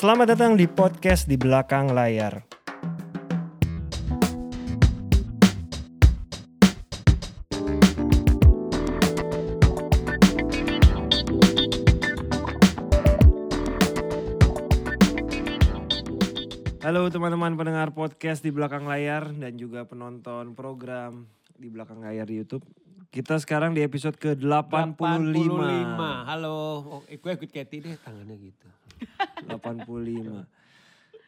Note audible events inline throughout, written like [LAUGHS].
Selamat datang di podcast di belakang layar. Halo teman-teman pendengar podcast di belakang layar dan juga penonton program di belakang layar di YouTube. Kita sekarang di episode ke-85. 85. Halo, oh, eh, gue ikut Katy deh tangannya gitu. 85.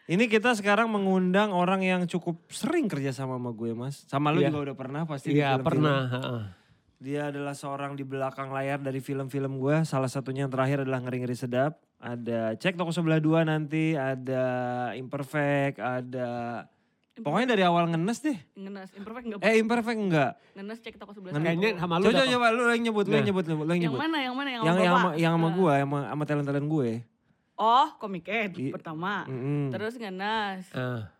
Ini kita sekarang mengundang orang yang cukup sering kerja sama sama gue mas. Sama lu Iya. juga udah pernah pasti di Iya film-film. pernah. heeh. Dia adalah seorang di belakang layar dari film-film gue. Salah satunya yang terakhir adalah Ngeri-Ngeri Sedap. Ada Cek Toko Sebelah Dua nanti. Ada Imperfect. Ada... Pokoknya dari awal ngenes deh. Ngenes, imperfect enggak? Eh Imperfect enggak. Ngenes cek toko sebelah. Kayaknya satu. sama lu Coba coba lu yang nyebut, lu yang Nah. nyebut, lu yang Yang nyebut. mana, yang mana? Yang, Yang sama yang sama, yang sama Nah. gue, sama, sama talent-talent gue. Oh, komik Ed I- pertama. Mm-mm. Terus ngenes. Ah,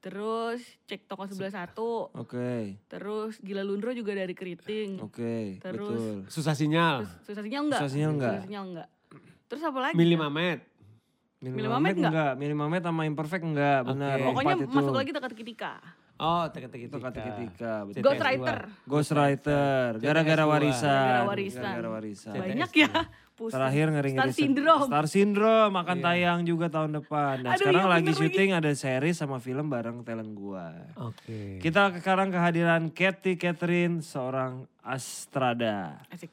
Terus cek toko sebelah satu. Oke, Terus gila lundro juga dari keriting. oke, Terus- betul. susah sinyal. Terus susah sinyal enggak? Susah sinyal enggak? Susah sinyal enggak. Terus apa lagi? Milimamet. Minimamet Minimamet enggak? enggak, Minimamet sama Imperfect enggak, benar. Oke. Pokoknya masuk lagi teka-teki Oh, teka-teki Itu kata ketika, betul. CTS Ghost dua. Writer. Ghostwriter, gara-gara dua. warisan. Gara-gara warisan. Gara-gara warisan. Banyak ya. Pusing. Terakhir ngeri-ngeri Star. Syndrome. Star Syndrome akan Iya. tayang juga tahun depan. Nah, Aduh, sekarang iya lagi syuting ada series sama film bareng talent gua. Oke. Kita sekarang kehadiran Katy Catherine, seorang Astrada. Asik.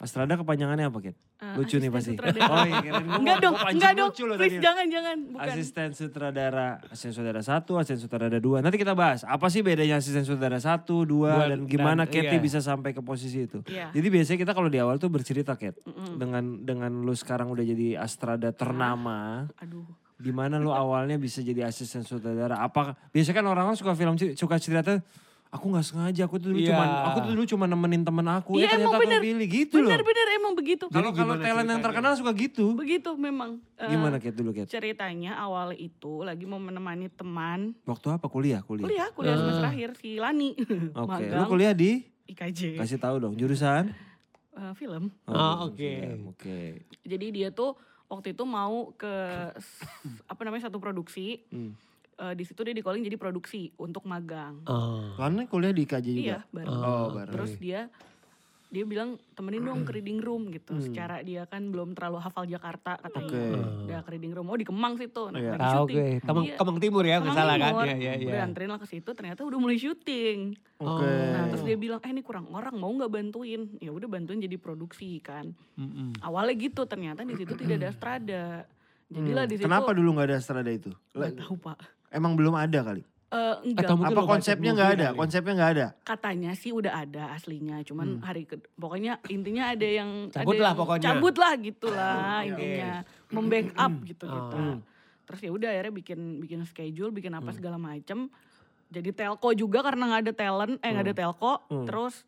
Astrada kepanjangannya apa, Kit? Eh, Lucu nih pasti. sutradara. Oh iya, kirain Enggak dong, enggak dong. Please tadi. jangan, jangan. Bukan. Asisten sutradara, asisten sutradara satu, asisten sutradara dua. Nanti kita bahas apa sih bedanya asisten sutradara satu, dua, Dua, dan gimana dan- Katy iya. bisa sampai ke posisi itu. Iya. Jadi biasanya kita kalau di awal tuh bercerita Kat, dengan dengan lu sekarang udah jadi astrada ternama, Aduh. gimana lu awalnya bisa jadi asisten sutradara? Apa biasanya kan orang-orang suka film suka cerita aku nggak sengaja, aku tuh dulu Iya. cuman aku tuh dulu cuma nemenin temen aku, Iya, eh emang ternyata aku bener. pilih gitu loh. Bener-bener emang begitu. Kalau kalau talent yang terkenal suka gitu. Begitu memang. Eh, Gimana Kat dulu Kat? ceritanya awal itu lagi mau menemani teman Waktu apa kuliah? Kuliah. kuliah kuliah semester akhir si Lani [LAUGHS] Oke, lu magang kuliah di IKJ kasih tahu dong jurusan. Eh, film Oh, jurusan oke. film, Oke. jadi dia tuh waktu itu mau ke apa namanya satu produksi Hmm. Eh, di situ dia di calling jadi produksi untuk magang Oh. Karena kuliah di KJ juga. iya bareng Oh, bareng. terus dia dia bilang temenin dong ke reading room gitu Hmm. secara dia kan belum terlalu hafal Jakarta katanya Oke. udah ke reading room oh di Kemang situ nah, Iya. lagi Tahu syuting gue. Kemang, Iya. Kemang Timur ya, nggak Kemang salah kan? Iya, iya, iya. Udah anterin lah ke situ ternyata udah mulai syuting. Oke. Nah terus dia bilang, eh ini kurang orang mau nggak bantuin? Ya udah bantuin jadi produksi kan. Mm-mm. Awalnya gitu ternyata di situ tidak ada strada. Jadilah di situ. Hmm. Kenapa dulu nggak ada strada itu? Nggak tahu pak. Emang belum ada kali? Eh, enggak. Atau mungkin Apa konsepnya nggak ada? kali. Konsepnya nggak ada? Katanya sih udah ada aslinya, cuman Hmm. hari ke pokoknya intinya ada yang Cabut ada lah yang- pokoknya. Cabut lah gitulah Oke. intinya, membackup gitu gitu. Hmm. Terus ya udah akhirnya bikin bikin schedule, bikin apa segala macem. Jadi telco juga karena nggak ada talent, eh nggak ada telco. Hmm. Terus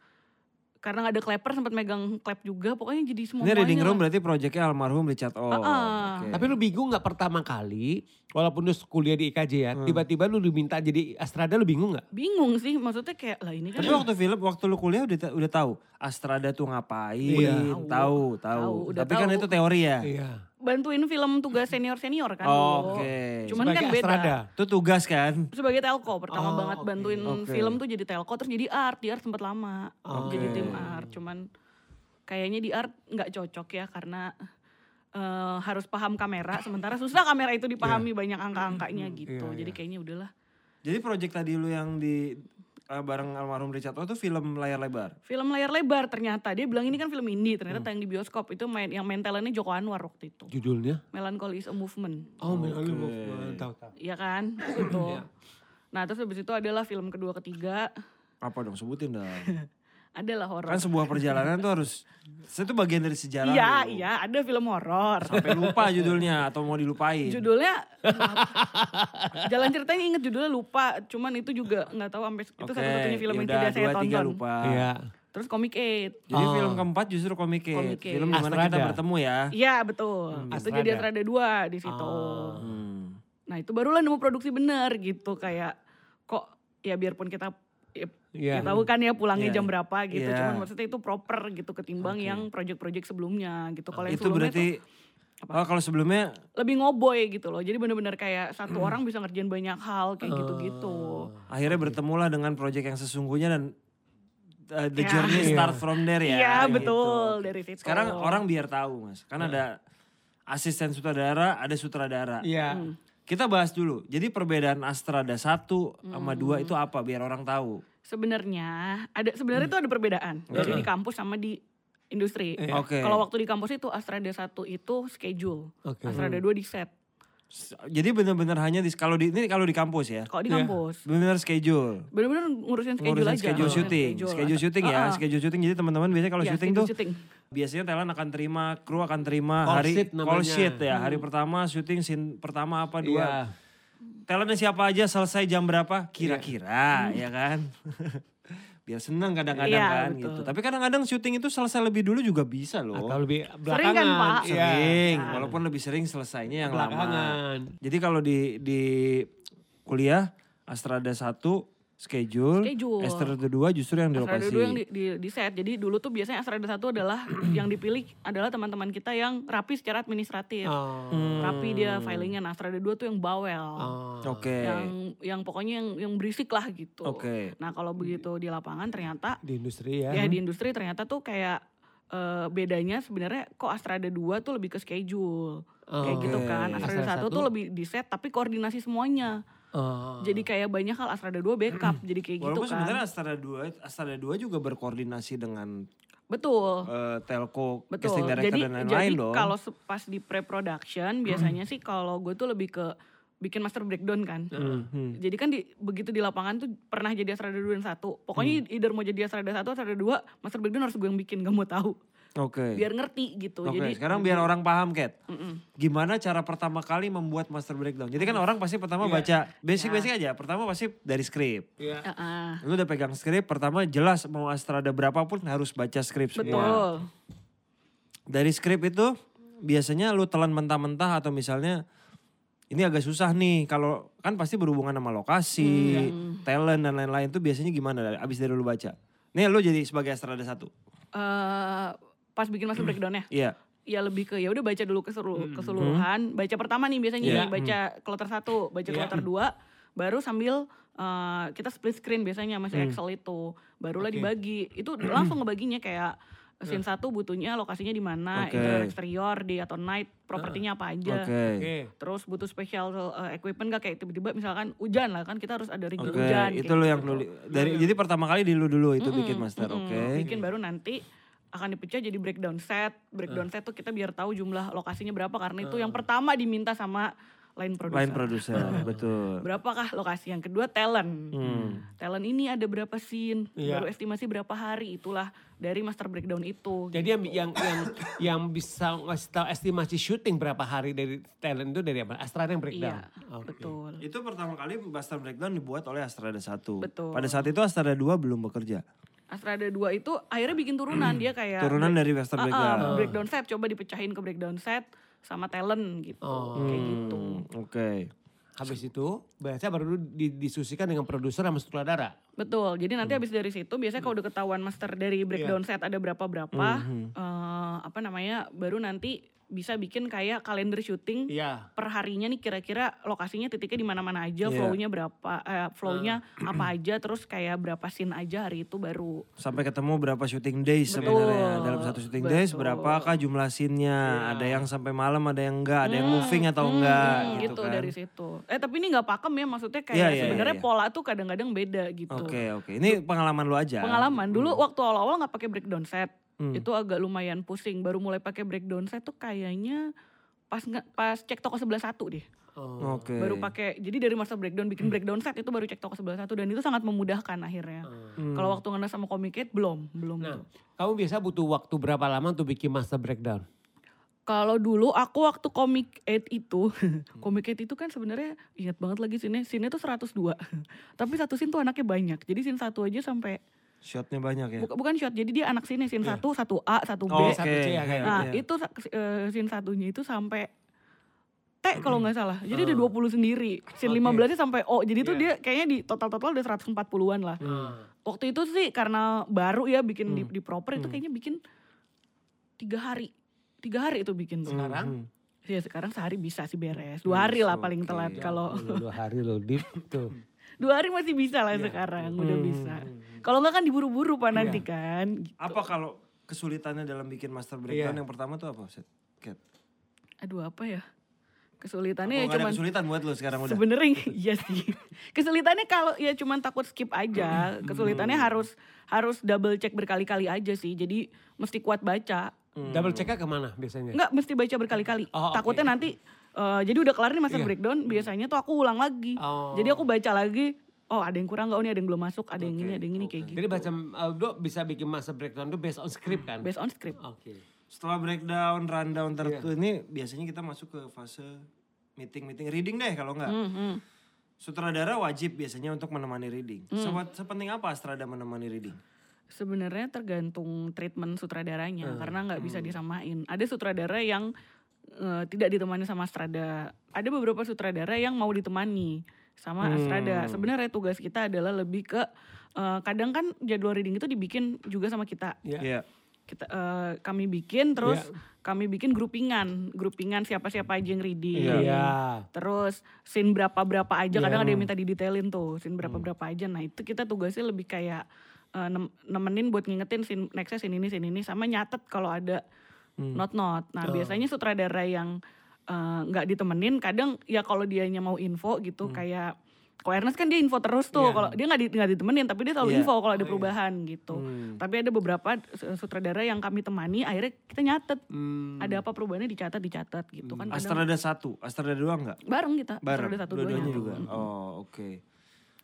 karena nggak ada clapper sempat megang clap juga, pokoknya jadi semua. Ini reading room berarti proyeknya almarhum Richard Oh. Ah-ah. oke. Tapi lu bingung nggak pertama kali, walaupun lu kuliah di IKJ ya, Hmm. tiba-tiba lu diminta jadi astrada lu bingung nggak? Bingung sih, maksudnya kayak lah ini kan. Tapi waktu film, waktu lu kuliah udah udah tahu Astrada tuh ngapain, Iya. tahu, tahu. Tahu, udah Tapi kan tahu. itu teori ya. Iya. Bantuin film tugas senior senior kan Oh. Oke. Cuman Sebagai kan beda. astrada. Itu tugas kan? Sebagai telco pertama Oh, banget oke. bantuin Oke. film tuh jadi telco terus jadi art. Di art sempat lama Oke. jadi tim art. Cuman kayaknya di art nggak cocok ya karena eh, harus paham kamera. Sementara susah kamera itu dipahami banyak angka-angkanya gitu. Iya, Jadi iya. kayaknya udahlah. Jadi proyek tadi lu yang di eh, bareng almarhum Richard Oh itu film layar lebar. Film layar lebar ternyata dia bilang ini kan film indie ternyata Hmm. tayang di bioskop itu main yang main talentnya Joko Anwar waktu itu. Judulnya? Melancholy is a movement. Oh, Oke. okay. tahu tahu. Iya kan? Gitu. Iya. Nah terus habis itu adalah film kedua ketiga Apa dong sebutin dong. [LAUGHS] adalah horor. kan sebuah perjalanan tuh harus itu bagian dari sejarah. Iya, iya, ada film horor. Sampai lupa judulnya atau mau dilupain. Judulnya Jalan ceritanya inget judulnya lupa, cuman itu juga nggak tahu sampai itu satu-satunya film yang yaudah, tidak saya tiga tonton. lupa. Iya. Terus Comic Aid. Jadi Oh. film keempat justru komik Comic Aid. Film di mana kita Astrada. bertemu ya. Iya betul. Hmm, itu Astrada. jadi Astrada dua di situ. Oh. Hmm. Nah itu barulah nemu produksi bener gitu kayak kok ya biarpun kita ya, Iya. ya tahu kan ya pulangnya Iya. jam berapa gitu. Iya. Cuman maksudnya itu proper gitu ketimbang Oke. yang project-project sebelumnya gitu. Kalau yang Itu sebelumnya berarti Oh kalau sebelumnya lebih ngoboy gitu loh. Jadi bener-bener kayak satu orang bisa ngerjain banyak hal kayak gitu-gitu. akhirnya bertemulah dengan project yang sesungguhnya dan uh, the Ya. journey Iya. start from there ya. Iya gitu. betul dari situ. Sekarang orang biar tahu mas, kan ada asisten sutradara, ada sutradara. Iya. Hmm. Kita bahas dulu. Jadi perbedaan Astrada 1 sama 2 Hmm. itu apa biar orang tahu. sebenarnya ada sebenarnya itu ada perbedaan dari di kampus sama di industri. Iya. Oke. Kalau waktu di kampus itu Astrada 1 itu schedule, Oke. Astrada 2 di set. Jadi benar-benar hanya di kalau di ini kalau di kampus ya. Kalau di Iya. kampus Benar schedule. bener-bener ngurusin schedule Ngurusin aja. schedule Ngurusin syuting. Schedule syuting ya, ah. schedule syuting. Jadi teman-teman biasanya kalau Iya, syuting schedule tuh syuting. biasanya talent akan terima, kru akan terima Call hari sheet call sheet ya. Hari Hmm. pertama syuting scene pertama apa dua. Iya. Talentnya siapa aja selesai jam berapa kira-kira ya kan. [LAUGHS] Biar seneng kadang-kadang Iya, kan betul. gitu. Tapi kadang-kadang syuting itu selesai lebih dulu juga bisa loh. Atau lebih Sering belakangan. kan, Pak? Iya. Sering, Nah. walaupun lebih sering selesainya yang lama. Belakangan. Jadi kalau di di kuliah Astrada 1 schedule, Schedule. Astrada 2 justru yang di lokasi. 2 yang di, di, di set. Jadi dulu tuh biasanya Astrada 1 adalah [CLEARS THROAT] yang dipilih adalah teman-teman kita yang rapi secara administratif. Oh. Hmm. Rapi dia filingnya. Nah, Astrada 2 tuh yang bawel. Oh. Oke. Yang yang pokoknya yang yang berisik lah gitu. Oke. Nah, kalau begitu di lapangan ternyata Di industri ya. ya di industri ternyata tuh kayak eh, bedanya sebenarnya kok Astrada 2 tuh lebih ke schedule. Kayak Oh. gitu kan. Astrada Astrada 1 tuh lebih di set tapi koordinasi semuanya. Oh. Jadi kayak banyak hal Astrada 2 backup. jadi kayak gitu Walaupun kan. sebenarnya Astrada 2 Astrada 2 juga berkoordinasi dengan Betul. eh, telco, Betul. casting director Jadi dan lain-lain jadi dong. kalau se- pas di pre-production biasanya sih kalau gue tuh lebih ke bikin master breakdown kan. Hmm. Jadi kan di, begitu di lapangan tuh pernah jadi Astrada 2 dan 1. Pokoknya either mau jadi Astrada 1 Astrada 2, master breakdown harus gue yang bikin, gak mau tahu. Oke. Biar ngerti gitu. Oke, Jadi sekarang biar orang paham, Kat. Mm-mm. Gimana cara pertama kali membuat master breakdown? Jadi kan orang pasti pertama Iya. baca basic-basic aja. Pertama pasti dari skrip. Iya. Heeh. Lu udah pegang skrip, pertama jelas mau Astrada berapapun harus baca skrip semua. Betul. Dari skrip itu biasanya lu telan mentah-mentah atau misalnya ini agak susah nih kalau kan pasti berhubungan sama lokasi, talent dan lain-lain itu biasanya gimana abis dari lu baca. Nih lu jadi sebagai Astrada satu. Eh, pas bikin master breakdownnya Iya. ya lebih ke ya udah baca dulu keselu- keseluruhan baca pertama nih biasanya Iya. nih baca kloter satu baca Iya. kloter dua baru sambil eh, kita split screen biasanya masih Excel itu barulah Oke. dibagi itu [CLEARS THROAT] langsung ngebaginya kayak scene satu butuhnya lokasinya di mana Oke. interior eksterior day atau night propertinya apa aja Oke. Oke. terus butuh special uh, equipment gak kayak tiba-tiba misalkan hujan lah kan kita harus ada rig Oke, hujan itu lo yang gitu. dulu dari jadi pertama kali di lu dulu itu bikin Mm-mm, master, mm-mm. oke. Bikin baru nanti akan dipecah jadi breakdown set. Breakdown set tuh kita biar tahu jumlah lokasinya berapa karena itu yang pertama diminta sama line producer. Lain produser, [LAUGHS] betul. Berapakah lokasi yang kedua talent. Hmm. Talent ini ada berapa scene, Iya. baru estimasi berapa hari itulah dari master breakdown itu. Jadi yang yang yang yang bisa ngasih tahu estimasi syuting berapa hari dari talent itu dari apa? Astrada yang breakdown. Iya, Oke. betul. Itu pertama kali master breakdown dibuat oleh Astrada 1. Betul. Pada saat itu Astrada 2 belum bekerja. Astrada 2 itu akhirnya bikin turunan dia kayak Turunan dari master Ah, ah, breakdown. breakdown set coba dipecahin ke breakdown set sama talent gitu. Oh. Kayak gitu. Hmm, Oke. Habis itu biasanya baru di- didiskusikan dengan produser sama sutradara. Betul. Jadi nanti habis dari situ biasanya kalau udah ketahuan master dari breakdown set ada berapa-berapa eh, apa namanya baru nanti bisa bikin kayak kalender syuting Iya. per harinya nih kira-kira lokasinya titiknya di mana-mana aja, Iya. flow-nya berapa eh, flow-nya apa aja terus kayak berapa scene aja hari itu baru. Sampai ketemu berapa syuting days sebenarnya. Dalam satu syuting days Betul. berapakah jumlah scene-nya? Ada yang sampai malam, ada yang enggak, ada yang moving atau Hmm, enggak hmm, gitu, kan. dari situ. Eh tapi ini nggak pakem ya maksudnya kayak Iya, iya, sebenarnya iya. pola tuh kadang-kadang beda gitu. Oke, oke. Ini pengalaman lu aja. Pengalaman dulu waktu awal-awal nggak pakai breakdown set. Hmm. Itu agak lumayan pusing. Baru mulai pakai breakdown set tuh kayaknya pas nggak pas cek toko sebelah satu deh. Oh. Oke. Baru pakai jadi dari master breakdown bikin breakdown set itu baru cek toko sebelah satu dan itu sangat memudahkan akhirnya. Hmm. Kalau waktu ngena sama Comicate belum, belum Nah, tuh. kamu biasa butuh waktu berapa lama untuk bikin master breakdown? Kalau dulu aku waktu Comic 8 itu, [LAUGHS] Comic 8 itu kan sebenarnya ingat banget lagi sini, sini tuh 102. [LAUGHS] Tapi satu scene tuh anaknya banyak. Jadi scene satu aja sampai Shotnya banyak ya. bukan, bukan shot. Jadi dia anak sini scene Iya. satu, satu A, satu B. Oh, satu Oke. C ya, kayak Nah, Iya. itu eh, scene satunya itu sampai T kalau nggak salah. Jadi ada 20 sendiri. Scene Oke. 15-nya sampai O. Jadi itu Iya. dia kayaknya di total-total udah 140-an lah. Waktu itu sih karena baru ya bikin di, di proper itu kayaknya bikin tiga hari. Tiga hari itu bikin tuh. Sekarang? Hmm. Ya sekarang sehari bisa sih beres. Dua hari lah paling telat kalau Lu dua hari lo deep tuh. [LAUGHS] dua hari masih bisa lah Iya. sekarang udah Hmm. bisa. Kalau nggak kan diburu-buru pak nanti Iya. kan. gitu. Apa kalau kesulitannya dalam bikin master breakdown Iya. yang pertama tuh apa? Set? Cat. Aduh apa ya? Apa Kesulitannya ya nggak ada cuman kesulitan buat lu sekarang udah? sebenarnya [LAUGHS] iya sih. Kesulitannya kalau ya cuman takut skip aja. Hmm. Kesulitannya harus harus double check berkali-kali aja sih. Jadi mesti kuat baca. Double checknya ke mana biasanya? Enggak mesti baca berkali-kali. Oh. Takutnya nanti eh, jadi udah kelar nih master Iya. breakdown, biasanya tuh aku ulang lagi. Oh. Jadi aku baca lagi, oh ada yang kurang nggak, oh ini ada yang belum masuk, ada yang ini, ada yang ini oke. kayak gitu. Jadi macam Aldo bisa bikin masa breakdown tuh based on script kan? Based on script. Oke. Setelah breakdown, rundown tertentu ini biasanya kita masuk ke fase meeting-meeting reading deh kalau nggak. Hmm, hmm. Sutradara wajib biasanya untuk menemani reading. Hmm. Sebat- Sepenting apa Astrada menemani reading? Sebenarnya tergantung treatment sutradaranya, Hmm, karena nggak bisa disamain. Ada sutradara yang eh, tidak ditemani sama Strada. Ada beberapa sutradara yang mau ditemani sama Hmm. Strada. Sebenarnya tugas kita adalah lebih ke eh, kadang kan jadwal reading itu dibikin juga sama kita. Iya. Iya. kita eh, kami bikin terus Iya. kami bikin grupingan grupingan siapa siapa aja yang reading Iya. Iya. terus scene berapa berapa aja Iya. kadang ada yang minta didetailin tuh scene berapa berapa aja nah itu kita tugasnya lebih kayak eh, nem- nemenin buat ngingetin scene nextnya scene ini scene ini sama nyatet kalau ada not not nah Oh. biasanya sutradara yang eh, nggak ditemenin kadang ya kalau dianya mau info gitu kayak Ko Ernest kan dia info terus tuh Iya. kalau dia nggak di, nggak ditemenin tapi dia selalu Iya. info kalau ada Oh, iya. perubahan gitu Hmm. tapi ada beberapa su- sutradara yang kami temani akhirnya kita nyatet Hmm. ada apa perubahannya dicatat dicatat gitu kan kadang Astrada satu, Astrada dua enggak? bareng kita Bareng, Astrada satu dua-duanya duanya juga. Oh oke.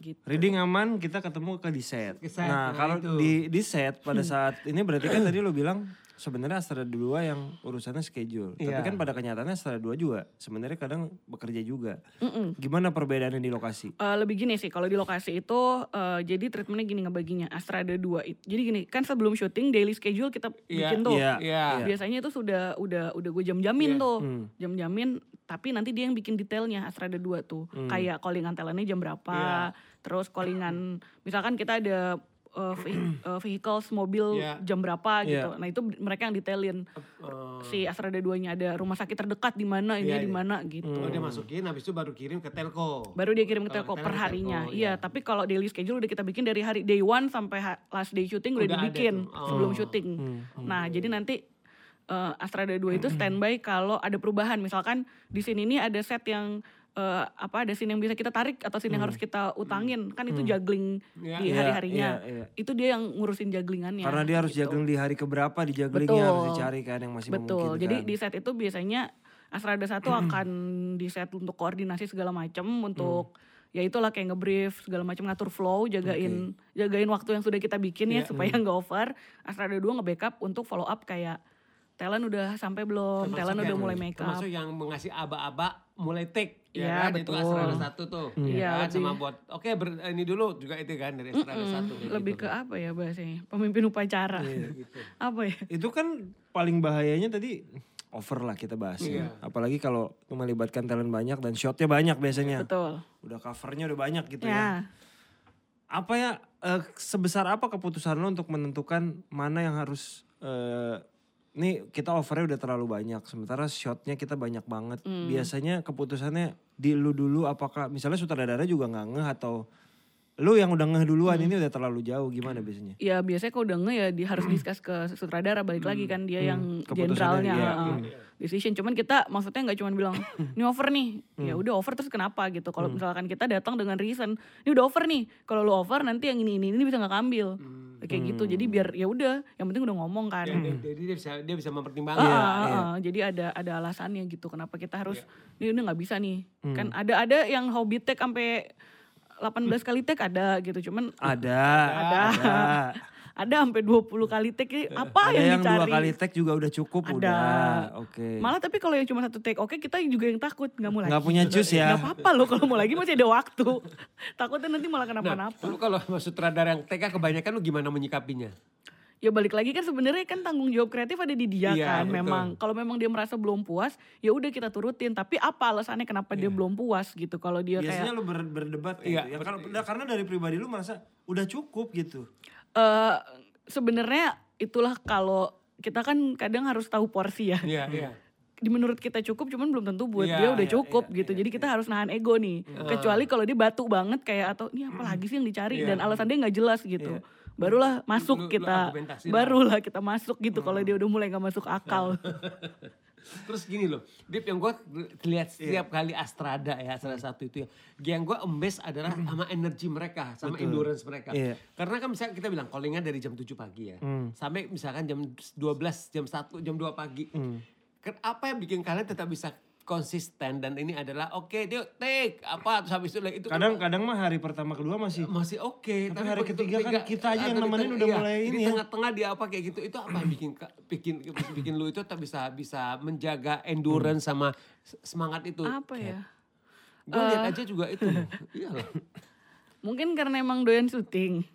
Gitu Reading aman, kita ketemu ke di set. Ke set, Nah nah kalau itu. di di set pada saat ini berarti kan tadi lo bilang sebenarnya Astrada dua yang urusannya schedule. Tapi Iya. kan pada kenyataannya Astrada dua juga sebenarnya kadang bekerja juga. Mm-mm. Gimana perbedaannya di lokasi? Eh, lebih gini sih kalau di lokasi itu eh, jadi treatmentnya gini ngebaginya Astrada 2 itu jadi gini kan sebelum syuting daily schedule kita Iya, bikin tuh Iya. Iya. biasanya itu sudah udah udah gue jam-jamin Iya. tuh Hmm. jam-jamin tapi nanti dia yang bikin detailnya Astrada 2 tuh Hmm. kayak callingan talentnya jam berapa Iya. terus callingan misalkan kita ada uh, uh, [CLEARS THROAT] vehicles mobil Iya. jam berapa Iya. gitu nah itu mereka yang detailin Oh. si Astrada 2-nya ada rumah sakit terdekat di mana ini Iya, di iya. mana gitu Oh, dia masukin habis itu baru kirim ke telco. baru dia kirim ke telco per harinya iya iya. tapi kalau daily schedule udah kita bikin dari hari day one sampai last day syuting udah, Udah ada dibikin. Oh. sebelum syuting Hmm. nah jadi nanti uh, Astrada 2 itu standby kalau ada perubahan misalkan di sini ini ada set yang uh, apa ada scene yang bisa kita tarik atau scene yang harus kita utangin kan itu juggling Iya. di Iya, hari-harinya iya, iya. itu dia yang ngurusin jugglingannya Karena dia harus gitu. juggling di hari keberapa di jugglingnya harus dicari kan yang masih Betul. memungkinkan. Jadi di set itu biasanya Astrada satu akan di set untuk koordinasi segala macam untuk ya itulah kayak ngebrief segala macam ngatur flow, jagain jagain waktu yang sudah kita bikin ya Iya. supaya nggak over. Astrada 2 nge-backup untuk follow up kayak talent udah sampai belum, Termasuk talent udah mulai make up. Termasuk yang mengasih aba-aba mulai take. Iya, ya kan? Itu betul. Astrada satu tuh. Iya, ya kan? Sama buat, oke ber- ini dulu juga itu kan dari Astrada Mm, satu. lebih gitu. ke apa ya bahasanya? Pemimpin upacara. gitu. [LAUGHS] apa ya? Itu kan paling bahayanya tadi over lah kita bahas ya. Iya. Apalagi kalau melibatkan talent banyak dan shotnya banyak biasanya. Betul. Udah covernya udah banyak gitu ya. Ya. Apa ya eh, sebesar apa keputusan lo untuk menentukan mana yang harus eh nih kita overnya udah terlalu banyak sementara shotnya kita banyak banget. Hmm. Biasanya keputusannya di lu dulu apakah misalnya sutradara juga nggak ngeh atau lu yang udah ngeh duluan Hmm. ini udah terlalu jauh gimana biasanya? Ya biasanya kalau udah nge ya di, harus discuss ke sutradara balik lagi kan dia yang Keputusannya jenderalnya dia, uh, decision. Cuman kita maksudnya nggak cuma bilang [LAUGHS] ini over nih, ya udah over terus kenapa gitu. Kalau misalkan kita datang dengan reason, ini udah over nih. Kalau lu over nanti yang ini ini ini bisa nggak ambil. Kayak gitu. Jadi biar ya udah, yang penting udah ngomong kan. Ya, dia- Jadi dia bisa dia bisa Ah, mempertimbangkan. ah, ah, ah. Jadi ada ada alasannya gitu kenapa kita harus ini ini nggak bisa nih. Kan ada ada yang hobi tag sampai 18 kali tag ada gitu. Cuman Ada, Ada. ada. [LAUGHS] ada sampai 20 kali take ini apa ada yang, yang dicari dua kali tag juga udah cukup Ada. udah. Oke. malah tapi kalau yang cuma satu take oke kita juga yang takut nggak mau lagi Nggak punya cus ya. nggak apa-apa loh kalau mau lagi masih ada waktu [LAUGHS] takutnya nanti malah Nah, kenapa-napa lu kalau sama sutradara yang TK kebanyakan lu gimana menyikapinya? ya balik lagi kan sebenarnya kan tanggung jawab kreatif ada di dia Iya, kan betul. memang kalau memang dia merasa belum puas ya udah kita turutin tapi apa alasannya kenapa dia belum puas gitu kalau dia Biasanya kayak lu ber- berdebat Iya, gitu. Ya, karena, udah- karena dari pribadi lu merasa udah cukup gitu. Eh sebenarnya itulah kalau kita kan kadang harus tahu porsi ya Iya, iya. di menurut kita cukup cuman belum tentu buat Iya, dia udah iya, cukup iya, gitu. iya, Jadi kita harus nahan ego nih. Kecuali kalau dia batu banget kayak atau ini apa lagi sih yang dicari dan alasan dia nggak jelas gitu. Barulah masuk lu- lu kita. lah. Barulah kita masuk gitu kalau dia udah mulai nggak masuk akal. [LAUGHS] Terus gini loh, Dip yang gue lihat setiap kali Astrada ya salah satu itu ya. Yang gue embes adalah sama energi mereka, sama endurance mereka. Iya. Karena kan misalnya kita bilang callingan dari jam 7 pagi ya. Sampai misalkan jam 12, jam 1, jam 2 pagi. Ken- Apa yang bikin kalian tetap bisa konsisten dan ini adalah oke dia take. Apa terus habis itu itu kan Kadang-kadang mah hari pertama kedua masih masih oke Tapi hari begitu ketiga kan kita aja yang nemenin udah iya, mulai ini di ya. tengah-tengah dia apa kayak gitu itu apa yang bikin bikin bikin lu itu tetap bisa bisa menjaga endurance sama s- semangat itu? Apa ya? gue lihat aja juga itu. [LAUGHS] Iya Mungkin karena emang doyan syuting,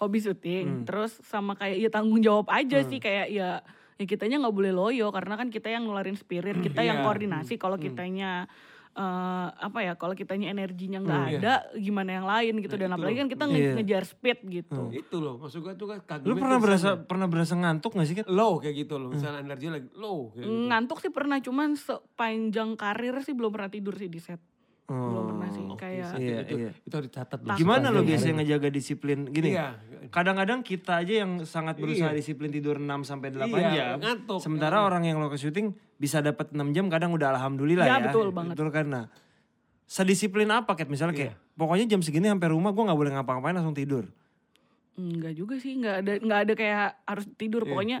hobi syuting, terus sama kayak ya tanggung jawab aja sih kayak ya ya kitanya nggak boleh loyo karena kan kita yang ngeluarin spirit, kita yang Iya. koordinasi. Kalau kitanya eh, apa ya, kalau kitanya energinya nggak Iya. ada, gimana yang lain gitu. Dan itu apalagi loh. kan kita nge- Iya. ngejar speed gitu. itu loh maksud gue tuh kan Lu pernah berasa pernah berasa ngantuk gak sih kan? low kayak gitu loh misalnya energi lagi low kayak gitu. Ngantuk sih pernah, cuman sepanjang karir sih belum pernah tidur sih di set. Belum pernah sih, Oke, kayak Iya, itu, iya. itu harus dicatat loh. Gimana lo biasanya ngejaga disiplin gini? Iya. Kadang-kadang kita aja yang sangat berusaha Iya. disiplin tidur 6 sampai 8 Iya, jam. ngantuk. Sementara orang yang lo ke syuting bisa dapat 6 jam kadang udah alhamdulillah Ya, ya. betul banget. Betul karena sedisiplin apa Kat? Misalnya kayak pokoknya jam segini sampai rumah gue nggak boleh ngapa-ngapain langsung tidur. Enggak juga sih, enggak ada enggak ada kayak harus tidur Iya. pokoknya.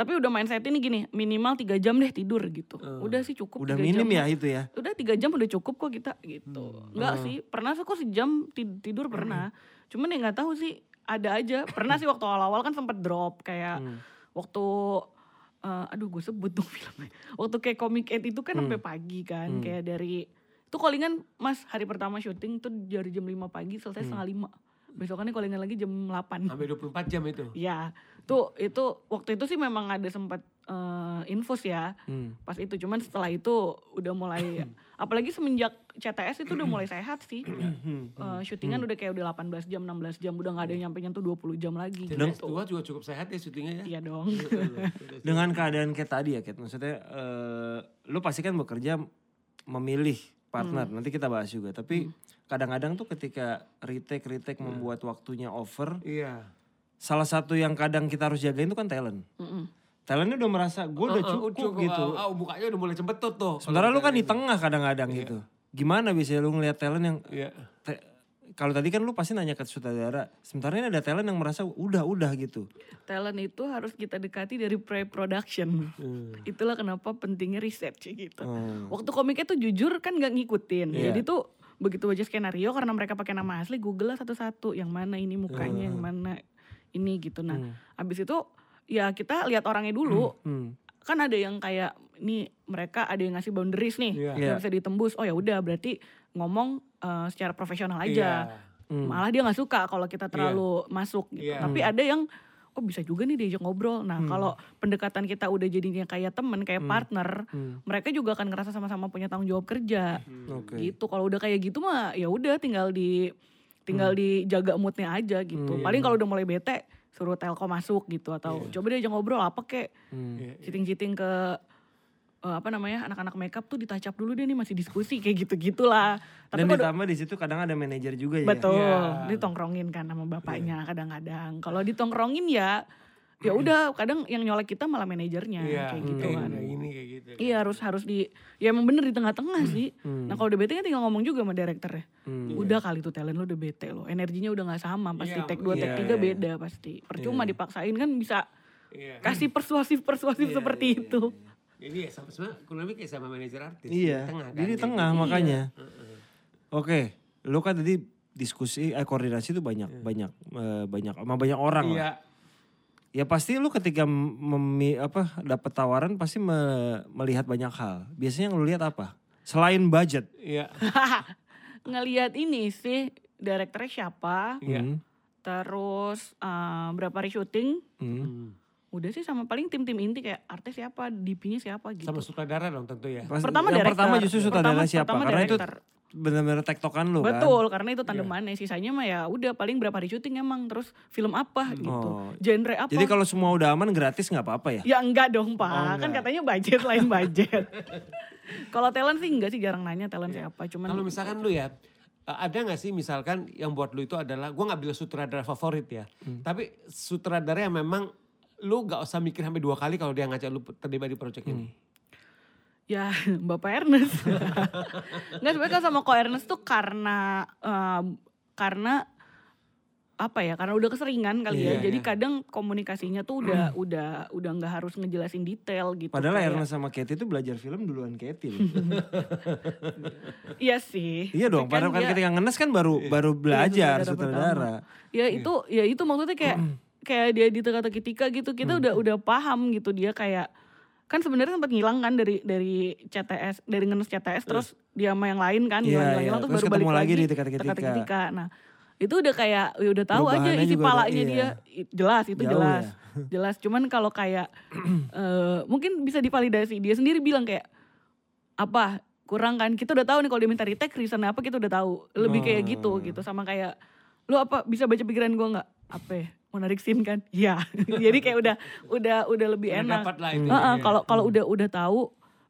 Tapi udah mindset ini gini, minimal tiga jam deh tidur gitu. Udah sih cukup. Udah 3 minim jam. ya itu ya. Udah tiga jam udah cukup kok kita gitu. Hmm. Enggak sih, pernah sih kok sejam ti- tidur pernah. Cuman ya nggak tahu sih, ada aja. Pernah sih waktu awal-awal kan sempat drop kayak Hmm. waktu eh, aduh gue sebut dong [LAUGHS] filmnya. Waktu kayak Comic Ed itu kan Hmm. sampai pagi kan, kayak dari itu callingan Mas hari pertama syuting tuh dari jam 5 pagi Hmm. selesai setengah lima. Besokannya callingan lagi jam 8. sampai 24 jam itu Ya, tuh itu waktu itu sih memang ada sempat eh, infus ya. Hmm. Pas itu cuman setelah itu udah mulai [CLEARS THROAT] apalagi semenjak CTS itu udah mulai sehat sih. [CLEARS THROAT] Eh, syutingan udah kayak udah 18 jam, 16 jam, udah nggak ada yang nyampe nyentuh 20 jam lagi dan gitu. S2 juga cukup sehat ya syutingnya ya Iya dong. [LAUGHS] Dengan keadaan kayak tadi ya Kat. Maksudnya eh, lu pasti kan bekerja memilih partner. Hmm. Nanti kita bahas juga. Tapi kadang-kadang tuh ketika retake retake membuat waktunya over, iya salah satu yang kadang kita harus jagain itu kan talent. Mm-mm. Talentnya udah merasa gue udah Uh, uh, cukup gitu. ah, ah, mukanya udah mulai cembetut tuh Sementara lu kan di tengah kadang-kadang gitu. Gimana biasanya lu ngeliat talent yang iya te- kalau tadi kan lu pasti nanya ke sutradara. Sementara ini ada talent yang merasa udah udah gitu. Talent itu harus kita dekati dari pre-production. Itulah kenapa pentingnya research gitu. Hmm. Waktu komiknya tuh jujur kan nggak ngikutin. Iya. Jadi tuh begitu baca skenario karena mereka pakai nama asli Google lah satu-satu yang mana ini mukanya, yang mana ini gitu. Nah, abis itu ya kita lihat orangnya dulu. Hmm. Kan ada yang kayak nih mereka ada yang ngasih boundaries nih Iya. yang Iya. bisa ditembus. Oh ya udah berarti ngomong eh, secara profesional aja. Iya. Hmm. Malah dia nggak suka kalau kita terlalu masuk gitu. Iya. Tapi ada yang oh bisa juga nih diajak ngobrol. Nah, Hmm. kalau pendekatan kita udah jadinya kayak temen, kayak partner, Hmm. mereka juga akan ngerasa sama-sama punya tanggung jawab kerja. Oke. Gitu. Kalau udah kayak gitu mah ya udah tinggal di Hmm. tinggal dijaga moodnya aja gitu. iya. Paling kalau udah mulai bete suruh telkom masuk gitu atau coba dia ajak ngobrol apa kek Hmm. Iya. citing-citing ke eh, apa namanya anak-anak makeup tuh ditacap dulu deh nih masih diskusi kayak gitu-gitulah. Tapi Dan ditambah di situ kadang ada manajer juga ya. Betul, Iya. ditongkrongin kan sama bapaknya kadang-kadang. Kalau ditongkrongin ya ya udah kadang yang nyolek kita malah manajernya Iya, kayak gitu kayak kan. kayak gitu. Iya harus harus di ya emang bener di tengah-tengah sih. Hmm. Nah kalau udah bete kan tinggal ngomong juga sama direkturnya. Hmm. Udah kali tuh talent lu udah bete lo. Energinya udah nggak sama pasti Iya, take 2 take iya, 3 iya. beda pasti. Percuma dipaksain kan bisa Iya. kasih persuasif-persuasif Iya, seperti iya, itu. Jadi ya sama sebenarnya kurang lebih kayak sama manajer artis. Iya. Di tengah kan. Jadi di kayak tengah gitu. makanya. Heeh. Oke, lu kan tadi diskusi eh koordinasi itu banyak banyak eh, banyak sama banyak orang lah. Ya pasti lu ketika memi, apa dapat tawaran pasti me- melihat banyak hal. Biasanya yang lu lihat apa? Selain budget. Iya. [LAUGHS] Ngelihat ini sih direkturnya siapa, Iya. Hmm. terus eh, berapa hari syuting, Hmm. Hmm. udah sih sama paling tim-tim inti kayak artis siapa, DP-nya siapa gitu. Sama sutradara dong tentu ya. Pertama yang director. pertama justru sutradara Pertama- siapa? pertama Karena itu director. Benar-benar tektokan lu kan. Betul, karena itu tandemannya. Sisanya mah ya udah paling berapa hari syuting emang. Terus film apa gitu. Oh. Genre apa. Jadi kalau semua udah aman gratis nggak apa-apa ya? Ya enggak dong pak, Oh, kan enggak. katanya budget lain budget. [LAUGHS] kalau talent sih enggak sih jarang nanya talent siapa, cuman Kalau misalkan lu ya, eh, ada nggak sih misalkan yang buat lu itu adalah, gue nggak bilang sutradara favorit ya, tapi sutradara yang memang lu nggak usah mikir sampai dua kali kalau dia ngajak lu terlibat di proyek ini. Ya [LAUGHS] Bapak Ernest. Enggak sebenarnya kan sama Ko Ernest tuh karena em, karena apa ya? Karena udah keseringan kali Iya, ya. Jadi iya. kadang komunikasinya tuh udah udah udah nggak harus ngejelasin detail gitu. Padahal Kayak- Ernest sama Katie itu belajar film duluan Katie loh. [LAUGHS] Iya sih. iya dong, Tapi padahal kan dia- ketika ngenes kan baru baru belajar sutradara sutradara. Ya itu ya itu maksudnya kayak kayak dia di teka-teki tika gitu kita udah udah paham gitu dia kayak kan sebenarnya sempat ngilang kan dari dari CTS dari ngenes CTS terus dia sama yang lain kan Iya, hilang iya. hilang terus, Terus baru ketemu balik lagi lagi di Tika. Nah itu udah kayak ya udah tahu aja isi palanya iya. dia jelas itu Jauh jelas ya. [LAUGHS] jelas cuman kalau kayak eh, mungkin bisa divalidasi dia sendiri bilang kayak apa kurang kan kita udah tahu nih kalau dia minta retake reason apa kita udah tahu lebih kayak gitu Oh. gitu sama kayak lu apa bisa baca pikiran gua nggak apa ya? mau narik sim kan iya [LAUGHS] jadi kayak udah udah udah lebih Udah enak dapat lah itu. Heeh, ya. kalau kalau udah udah tahu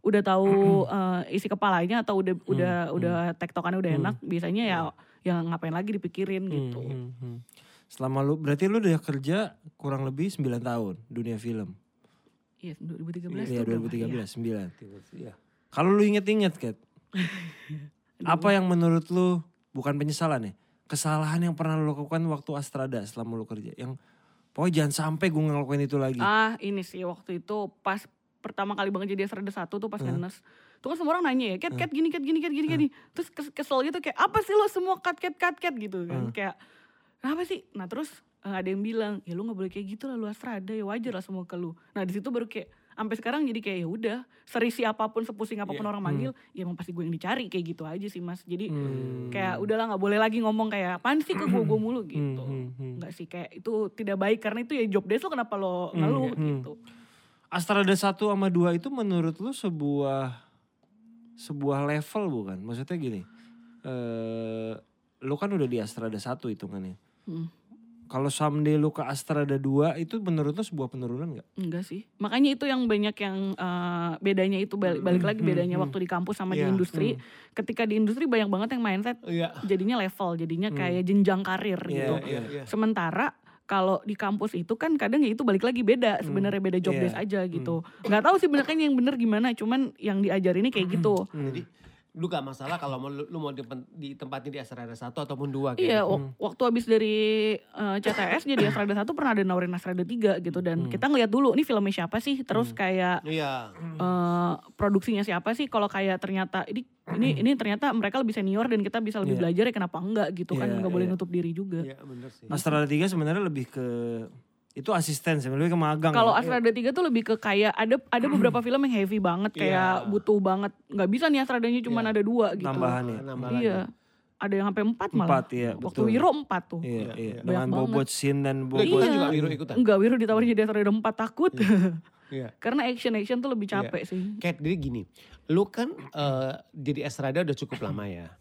udah tahu eh, isi kepalanya atau udah udah udah tektokannya udah enak biasanya ya yang ngapain lagi dipikirin gitu Hmm, hmm. Selama lu berarti lu udah kerja kurang lebih 9 tahun dunia film. iya 2013 Iya, tuh berapa? 2013, Iya. 9. Iya. Kalau lu inget-inget, Kat. [LAUGHS] apa yang menurut lu bukan penyesalan ya? Kesalahan yang pernah lu lakukan waktu Astrada selama lu kerja. Yang pokoknya jangan sampai gue ngelakuin itu lagi. Ah ini sih waktu itu pas pertama kali banget jadi Asrada satu tuh pas ngenes. Tuh kan semua orang nanya ya, cat cat gini cat gini cat gini gini. Terus kes- kesel gitu kayak apa sih lo semua cat cat cat cat gitu kan. Kayak kenapa sih? Nah terus eh, ada yang bilang ya lu nggak boleh kayak gitu lah lu Asrada ya wajar lah semua ke lu. Nah di situ baru kayak sampai sekarang jadi kayak ya udah serisi apa pun sepusing apa pun orang manggil ya emang pasti gue yang dicari kayak gitu aja sih mas jadi kayak udahlah nggak boleh lagi ngomong kayak apaan sih ke gue gue mulu gitu hmm, hmm. nggak sih kayak itu tidak baik karena itu ya job desk lo kenapa lo ngeluh gitu Astrada 1 sama 2 itu menurut lu sebuah sebuah level bukan? Maksudnya gini. Eh lu kan udah di Astrada 1 hitungannya. Hmm. Kalau someday lu ke Astrada 2 itu menurut lu sebuah penurunan gak? Enggak sih. Makanya itu yang banyak yang eh, bedanya itu balik, balik lagi bedanya waktu di kampus sama di Iya. industri. Ketika di industri banyak banget yang mindset Iya. jadinya level, jadinya kayak jenjang karir Iya, gitu. Iya, iya. Sementara kalau di kampus itu kan kadang ya itu balik lagi beda sebenarnya beda job Iya. desk aja gitu. Nggak tahu sih benernya yang bener gimana, cuman yang diajarinnya kayak gitu. Jadi lu gak masalah kalau mau lu, lu mau ditempatin di asrada satu ataupun dua Iya, gitu. wak- waktu habis dari eh, CTS jadi Asrada 1 pernah ada nawarin Asrada 3 gitu dan kita ngeliat dulu ini filmnya siapa sih, terus kayak Iya. eh, produksinya siapa sih kalau kayak ternyata ini ini ini ternyata mereka lebih senior dan kita bisa lebih Iya. belajar ya kenapa enggak gitu kan Iya, nggak boleh iya. nutup diri juga. Iya bener sih. Astrada 3 sebenarnya lebih ke itu asisten sih, lebih ke magang. Kalau ya. Asrada 3 tuh lebih ke kayak ada ada beberapa film yang heavy banget kayak Iya. butuh banget nggak bisa nih Asradanya cuma Iya. ada dua gitu. tambahannya. Nambah Iya. Ada yang sampai empat malah. Empat, iya, Waktu betul. Wiro empat tuh. Iya, Iya, iya. iya. Dengan Banyak bobot scene dan bobot ikutan Iya. juga Wiro ikutan. Enggak, Wiro ditawarin jadi Asrada 4 takut. Iya. [LAUGHS] Karena action-action tuh lebih capek sih. Kayak jadi gini, lu kan eh, jadi Asrada udah cukup lama ya.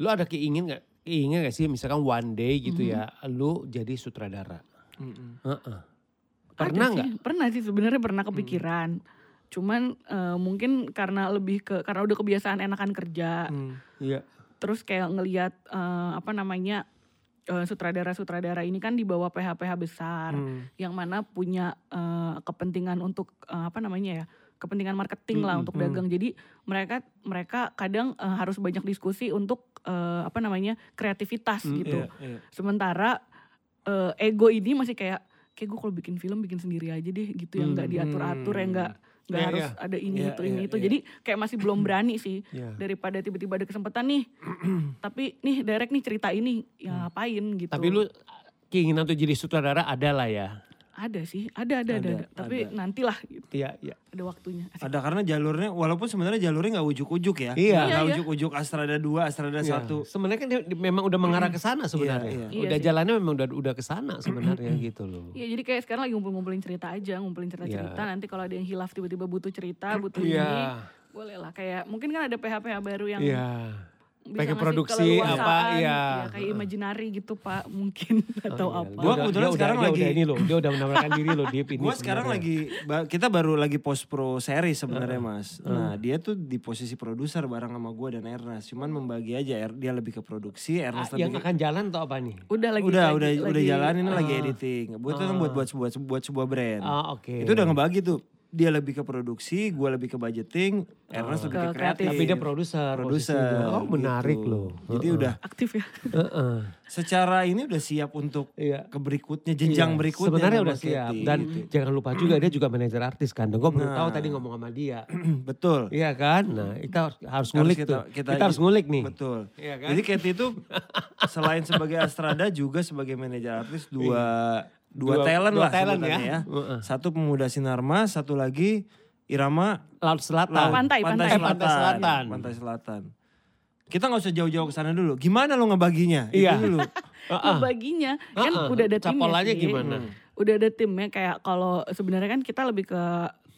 Lu ada keingin gak, keingin gak sih misalkan one day gitu ya, lu jadi sutradara. Mm-mm. Heeh. Ada Pernah nggak? Pernah sih sebenarnya pernah kepikiran. Cuman eh, mungkin karena lebih ke karena udah kebiasaan enakan kerja. Hmm. Iya. Terus kayak ngelihat eh, apa namanya eh, sutradara-sutradara ini kan di bawah PH-PH besar Hmm. yang mana punya eh, kepentingan untuk eh, apa namanya ya kepentingan marketing lah Mm-mm. untuk dagang. Jadi mereka mereka kadang eh, harus banyak diskusi untuk eh, apa namanya kreativitas Mm, gitu. Iya, iya. Sementara eh, ego ini masih kayak kayak gue kalau bikin film bikin sendiri aja deh gitu yang nggak Hmm. diatur-atur yang nggak nggak Iya, harus iya. ada ini Iya, itu ini iya, itu. iya. Jadi kayak masih belum [CLEARS THROAT] berani sih Iya. daripada tiba-tiba ada kesempatan nih. [CLEARS THROAT] tapi nih direct nih cerita ini ya ngapain gitu. Tapi lu keinginan untuk jadi sutradara ada lah ya. Ada sih, ada ada ada, Ada, ada. Tapi ada. nantilah gitu. Iya, iya. Ada waktunya. Asik. Ada karena jalurnya walaupun sebenarnya jalurnya nggak ujuk-ujuk ya. Iya. Nggak Iya, iya. ujuk-ujuk Astrada 2, Astrada Iya. 1. Sebenarnya kan dia di- memang udah mengarah ke sana sebenarnya. iya. Iya Udah sih. jalannya memang udah udah ke sana sebenarnya gitu loh. Iya jadi kayak sekarang lagi ngumpul-ngumpulin cerita aja, ngumpulin cerita-cerita. Iya. Nanti kalau ada yang hilaf tiba-tiba butuh cerita, butuh ini, Iya. boleh lah. Kayak mungkin kan ada PH-PH baru yang Iya. Bisa Pengen produksi apa, iya. ya, kayak imaginary gitu pak mungkin [LAUGHS] atau Oh, iya. apa. Dia Gua udah- kebetulan dia sekarang udah, dia lagi- udah ini loh, dia udah menawarkan diri loh Deep [LAUGHS] ini. Gue sekarang lagi, kita baru lagi post pro seri sebenarnya mas. Nah dia tuh di posisi produser bareng sama gue dan Ernest. Cuman membagi aja, Er- dia lebih ke produksi, Ah, Ernest yang lebih ke... akan jalan atau apa nih? Udah lagi udah, lagi- udah, udah lagi- jalan ini lagi editing. Buat itu kan buat buat sebuah buat sebuah brand. Ah oke. Itu udah ngebagi tuh. Dia lebih ke produksi, gue lebih ke budgeting, Ernest lebih ke Ke kreatif. Tapi dia produser. Produser. Oh menarik gitu. loh. Jadi udah aktif ya. Heeh. secara ini udah siap untuk Iya. ke berikutnya, jenjang Iya, berikutnya. Sebenarnya udah siap. Dan gitu. jangan lupa juga dia juga manajer artis kan. Dan gue baru Nah. tahu tadi ngomong sama dia. [CLEARS THROAT] Betul. Iya kan? Nah kita harus, harus Harus ngulik kita- tuh. kita- Kita, harus ngulik nih. Betul. Iya kan? Jadi Katy itu selain sebagai Astrada juga sebagai manajer artis dua dua, Dua- talent dua lah talent sebutannya ya. ya. Satu pemuda Sinarmas, satu lagi Irama Laut Selatan. Laut- Pantai, pantai. Eh, pantai selatan. Pantai Selatan. Kita nggak usah jauh-jauh ke sana dulu. Gimana lo ngebaginya? Iya. Itu dulu. [LAUGHS] Heeh. baginya kan udah ada timnya Capolanya sih. gimana? Udah ada timnya kayak kalau sebenarnya kan kita lebih ke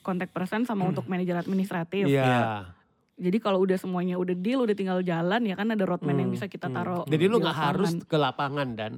kontak person sama untuk manajer administratif. Iya. Jadi kalau udah semuanya udah deal, udah tinggal jalan ya kan ada roadmap yang bisa kita taruh. Jadi lu nggak harus ke lapangan dan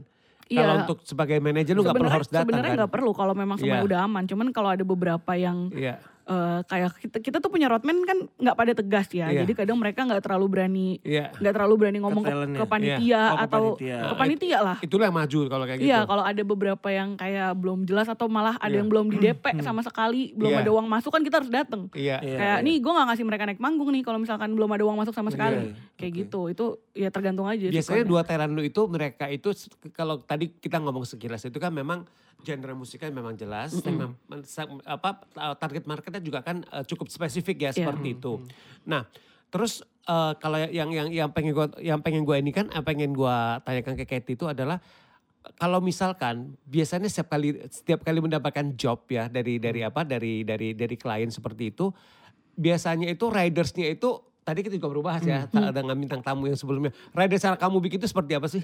Iya. kalau untuk sebagai manajer lu nggak perlu harus datang Sebenarnya kan? nggak perlu kalau memang semuanya Iya. udah aman. Cuman kalau ada beberapa yang Iya. Eh, kayak kita, kita tuh punya roadman kan nggak pada tegas ya. Iya. Jadi kadang mereka nggak terlalu berani Iya. nggak terlalu berani ngomong ke, talentnya. ke panitia Iya. Oh, ke atau panitia. ke panitia lah. Itulah yang maju kalau kayak gitu. Iya, kalau ada beberapa yang kayak belum jelas atau malah ada Iya. yang belum di DP sama sekali, belum Iya. ada uang masuk kan kita harus datang. Iya. Iya, kayak iya. nih gue nggak ngasih mereka naik manggung nih kalau misalkan belum ada uang masuk sama sekali. Kayak Oke. gitu. Itu ya tergantung aja. Biasanya sukanya. dua talent lu itu mereka itu kalau tadi kita ngomong sekilas itu kan memang genre musiknya memang jelas, memang men- sa- apa target marketnya juga kan eh, cukup spesifik ya Iya. seperti itu. Nah, terus eh, kalau yang yang yang pengen gua yang pengen gua ini kan yang pengen gua tanyakan ke Katy itu adalah kalau misalkan biasanya setiap kali setiap kali mendapatkan job ya dari dari apa dari dari dari klien seperti itu biasanya itu ridersnya itu tadi kita juga berubah ya ta- dengan bintang tamu yang sebelumnya riders cara kamu bikin itu seperti apa sih?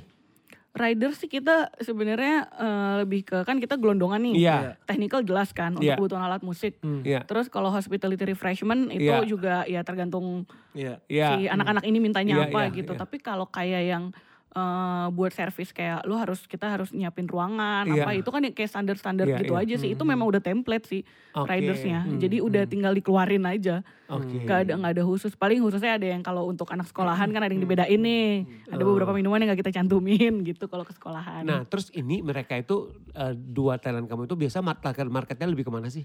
Rider sih kita sebenarnya eh, lebih ke kan kita gelondongan nih. Iya. Technical jelas kan untuk Iya. kebutuhan alat musik. Iya. Terus kalau hospitality refreshment itu Iya. juga ya tergantung Iya. Iya. si anak-anak ini mintanya Iya, apa iya, gitu. iya. Tapi kalau kayak yang eh, buat servis kayak lu harus kita harus nyiapin ruangan Iya. apa itu kan ya kayak standar-standar Iya, gitu iya. aja sih. Itu memang udah template sih Oke. ridersnya. Hmm, Jadi udah tinggal dikeluarin aja. Oke. Gak ada nggak ada khusus. Paling khususnya ada yang kalau untuk anak sekolahan kan ada yang dibedain nih. Ada beberapa minuman yang gak kita cantumin [LAUGHS] gitu kalau ke sekolahan. Nah terus ini mereka itu eh, dua talent kamu itu biasa mar- target marketnya lebih ke mana sih?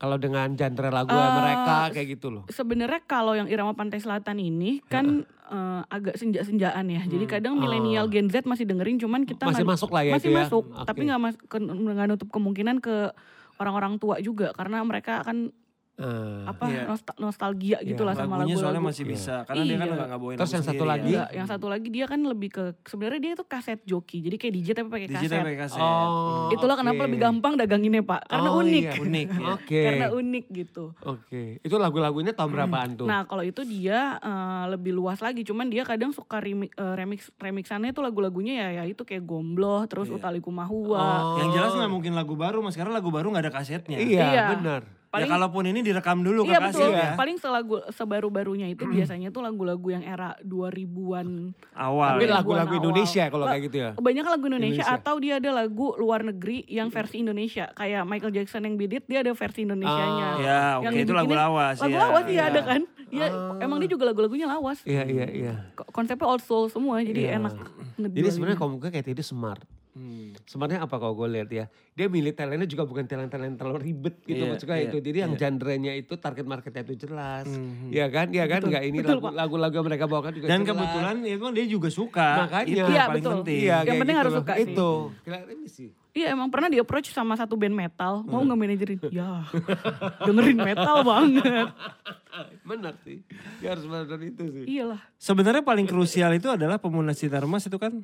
Kalau dengan genre lagu Eh, mereka kayak gitu loh. Sebenarnya kalau yang Irama Pantai Selatan ini kan eh, agak senja-senjaan ya. Jadi kadang milenial Gen Z masih dengerin cuman kita Hmm. Masih nggak- masuk lah ya Masih ya? masuk, Oke. tapi nggak mas ke- nggak nutup kemungkinan ke orang-orang tua juga karena mereka akan Eh, apa Iya. nostal- nostalgia gitulah sama Lagunya soalnya lagu-lagu. masih bisa. Karena dia kan Iya. nggak nggak bawain Terus yang satu lagi? ya. Yang satu lagi dia kan lebih ke sebenarnya dia itu kaset joki. Jadi kayak DJ tapi pakai kaset. pakai kaset. Oh, Itulah kenapa lebih gampang daganginnya, Pak. Karena Oh, unik. iya. Unik [LAUGHS] ya. Oke. Karena unik gitu. Oke. Itu lagu-lagunya tahun berapaan tuh? Nah kalau itu dia eh, lebih luas lagi, cuman dia kadang suka remix, eh, remix remixannya itu lagu-lagunya ya ya itu kayak Gombloh, terus Utali Kumahua. Oh. Yang jelas nggak mungkin lagu baru, mas. Karena lagu baru nggak ada kasetnya. Iya, Iya. benar. Ya Paling- kalaupun ini direkam dulu Iya kaset betul. ya. Paling selagu sebaru-barunya itu biasanya tuh lagu-lagu yang era 2000-an. Awal. Tapi ya. lagu-lagu. Indonesia kalau kayak gitu ya. Kebanyakan lagu Indonesia, Indonesia. atau dia ada lagu luar negeri yang versi Indonesia. Kayak Michael Jackson yang Beat It, dia ada versi Indonesianya. Ah. Ya, oke Yang itu lagu lawas. Lagu ya. lawas iya Iya. ada kan. Ya Ah. emang dia juga lagu-lagunya lawas. Iya, iya, iya. Ko- Konsepnya old soul semua jadi Iya. enak. Jadi sebenarnya kalau gue kayak itu smart. Hmm. Sebenarnya apa kalau gue lihat ya, dia milih talentnya juga bukan talent-talent terlalu ribet gitu Iya, maksudnya iya, itu. Jadi yang iya. genre-nya itu target marketnya itu jelas, Mhm. Iya kan, iya kan, nggak ini lagu-lagu yang mereka bawakan juga Dan jelas. kebetulan ya emang dia juga suka. Makanya. Itu Iya, yang paling betul. penting. Iya, Yang penting gitu harus loh. suka sih. Itu. Kira ini sih. Iya emang pernah di approach sama satu band metal, mau nggak manajerin? ya, [LAUGHS] dengerin metal banget. [LAUGHS] Benar sih. Dia harus benar itu sih. Iyalah. Sebenarnya paling krusial itu adalah pemunas Sinarmas itu kan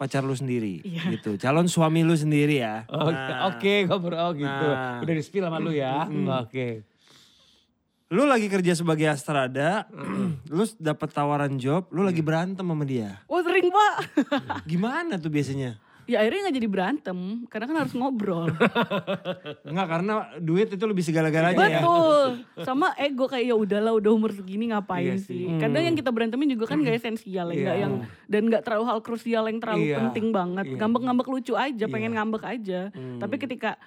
pacar lu sendiri Iya. gitu. Calon suami lu sendiri ya. Oke, Nah, oke, ngobrol oh gitu. Nah. Udah di spill sama lu ya. Oke. Lu lagi kerja sebagai astrada, [CLEARS THROAT] lu dapat tawaran job, lu lagi berantem sama dia. Wah sering pak. Gimana tuh biasanya? Ya akhirnya nggak jadi berantem karena kan harus ngobrol. Enggak karena duit itu lebih segala-galanya ya. Betul. Sama ego kayak ya udahlah udah umur segini ngapain Iya sih. sih. Kadang yang kita berantemin juga kan gak esensial ya, nggak Iya. yang dan nggak terlalu hal krusial yang terlalu Iya. penting banget. Iya. Ngambek-ngambek lucu aja, pengen ngambek aja. Tapi ketika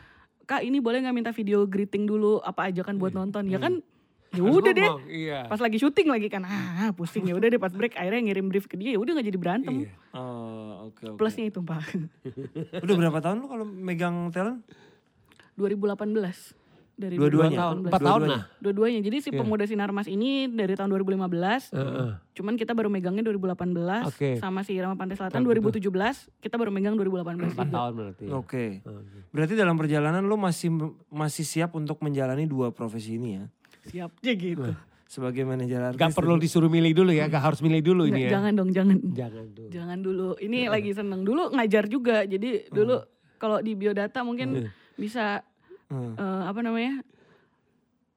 Kak ini boleh nggak minta video greeting dulu apa aja kan buat nonton ya kan ya udah deh Iya. pas lagi syuting lagi kan ah pusing ya udah deh pas break akhirnya ngirim brief ke dia ya udah nggak jadi berantem Iya. Oh, oke oke. plusnya itu pak [LAUGHS] Udah berapa tahun lu kalau megang talent? 2018 dari Dua-duanya? 2018. tahun, empat tahun lah. Dua-duanya. Jadi si Iya. pemuda sinar mas ini dari tahun 2015. Heeh. Cuman kita baru megangnya 2018 Oke. sama si Irama Pantai Selatan Tahun 2017 kita baru megang 2018 Empat juga. tahun berarti. ya. Oke. Oke. Berarti dalam perjalanan lu masih masih siap untuk menjalani dua profesi ini ya? Siap ya gitu. Sebagai manajer artis. Gak perlu disuruh milih dulu ya, gak harus milih dulu ini ya. jangan dong, jangan. Jangan tuh. Jangan dulu. Ini lagi seneng dulu ngajar juga. Jadi dulu kalau di biodata mungkin bisa Hmm. eh, apa namanya?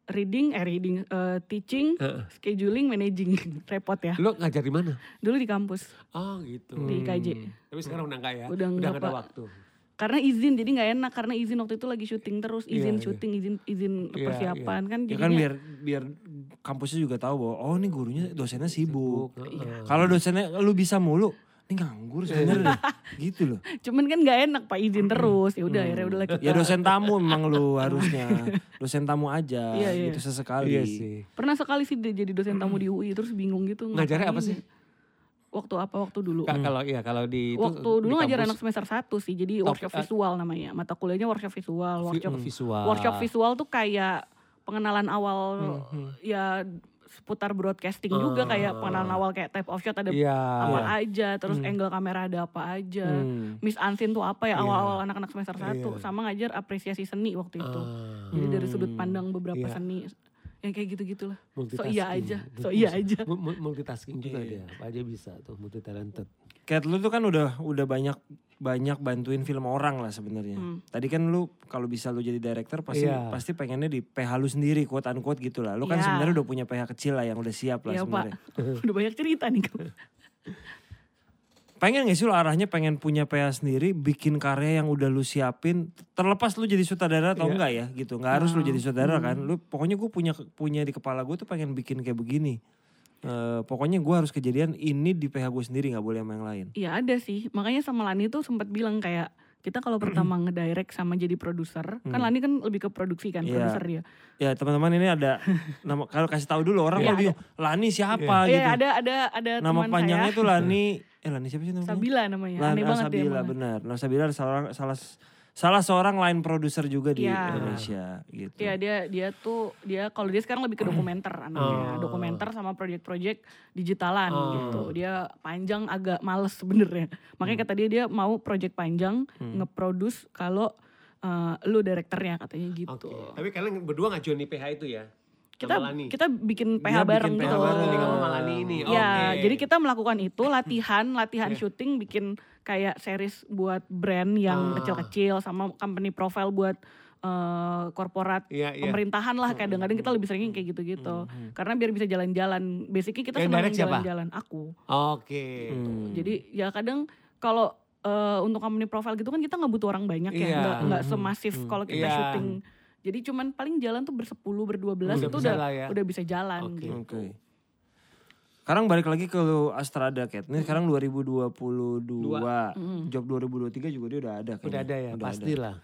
reading, eh reading, eh, teaching, Heeh. scheduling, managing. [LAUGHS] Repot ya. Lo ngajar di mana? Dulu di kampus, Oh gitu. di KJ. Tapi sekarang udah enggak ya? Udah udah enggak, nggak ada waktu. Karena izin, jadi nggak enak. Karena izin waktu itu lagi syuting terus. Iya, Izin iya. syuting, izin izin Iya, persiapan kan. Ya Jadinya, kan biar biar kampusnya juga tahu bahwa oh ini gurunya dosennya sibuk. Heeh. Kalau dosennya lu bisa mulu, ini nganggur sebenarnya gitu loh. [LAUGHS] Cuman kan nggak enak pak izin terus. Ya udah akhirnya udah kita. Ya dosen tamu [LAUGHS] memang lu harusnya. Dosen tamu aja Iya, iya. gitu sesekali. Iya sih. Pernah sekali sih dia jadi dosen tamu di UI terus bingung gitu. Ngajarnya apa sih? Waktu apa waktu dulu? Kak, kalau iya kalau di itu Waktu di dulu ngajar kampus anak semester 1 sih. Jadi Top- workshop eh, visual namanya. Mata kuliahnya workshop visual. vi- Workshop visual. workshop visual tuh kayak pengenalan awal Hmm, ya seputar broadcasting juga kayak pengenalan awal kayak type of shot ada Iya. apa aja, terus angle kamera ada apa aja. Hmm. Miss Unseen tuh apa Iya. ya awal-awal anak-anak semester 1 sama ngajar apresiasi seni waktu itu. Ah, Jadi dari sudut pandang beberapa Iya. seni yang kayak gitu-gitulah. So iya aja, so iya aja. Mu- mu- Multitasking juga dia. Apa aja bisa tuh multi talented. Kayak lu tuh kan udah udah banyak banyak bantuin film orang lah sebenarnya. Hmm. Tadi kan lu kalau bisa lu jadi director pasti Iya. pasti pengennya di PH lu sendiri quote unquote gitu lah. Lu kan Iya. sebenarnya udah punya PH kecil lah yang udah siap lah Iya pak, sebenarnya. [LAUGHS] udah banyak cerita nih kamu. [LAUGHS] Pengen gak sih lu arahnya pengen punya PH sendiri, bikin karya yang udah lu siapin, terlepas lu jadi sutradara atau Iya. enggak ya gitu. Nggak harus lu jadi sutradara kan. Hmm. Lu pokoknya gue punya punya di kepala gue tuh pengen bikin kayak begini. Eh, pokoknya gue harus kejadian ini di PH gue sendiri nggak boleh sama yang lain. Iya ada sih, makanya sama Lani tuh sempat bilang kayak kita kalau pertama [CLEARS THROAT] ngedirect sama jadi produser, kan Lani kan lebih ke produksi kan, Iya. produser dia. Ya teman-teman ini ada [LAUGHS] nama kalau kasih tahu dulu orang Iya, kalau bingung Lani siapa Iya gitu. ada ada ada Nama teman panjangnya saya, itu Lani [LAUGHS] eh Lani siapa sih namanya? Sabila namanya, Lan- aneh ah, banget dia Sabila benar. Nah, Sabila salah salah salah seorang line produser juga di Iya. Indonesia gitu. Iya dia dia tuh dia kalau dia sekarang lebih ke dokumenter [CLEARS THROAT] anaknya, Oh. dokumenter sama project-project digitalan Oh. gitu. Dia panjang agak males sebenarnya. Makanya kata dia dia mau project panjang nge-produce kalau eh, lu direkturnya katanya gitu. Oke. Tapi kalian berdua ngajuin di PH itu ya? Kita Sama Lani? kita bikin PH Dia bikin bareng PH gitu. bareng. Kamu sama Lani ini. Ya, jadi kita melakukan itu latihan, latihan Iya. syuting bikin kayak series buat brand yang Ah. kecil-kecil sama company profile buat eh, korporat Iya, iya. pemerintahan lah kadang-kadang kita lebih sering kayak gitu-gitu. Karena biar bisa jalan-jalan. Basically kita senang jalan-jalan. Aku. Oke. Hmm. Jadi ya kadang kalau eh, untuk company profile gitu kan kita nggak butuh orang banyak ya, Iya. nggak nggak semasif kalau kita Iya. syuting. Jadi cuman paling jalan tuh bersepuluh berdua belas Udah itu udah ya. udah bisa jalan Oke. gitu. Oke. Sekarang balik lagi ke Astrada Cat. Ini sekarang 2022. Job 2023 juga dia udah ada kayaknya. Udah ada ya, pastilah.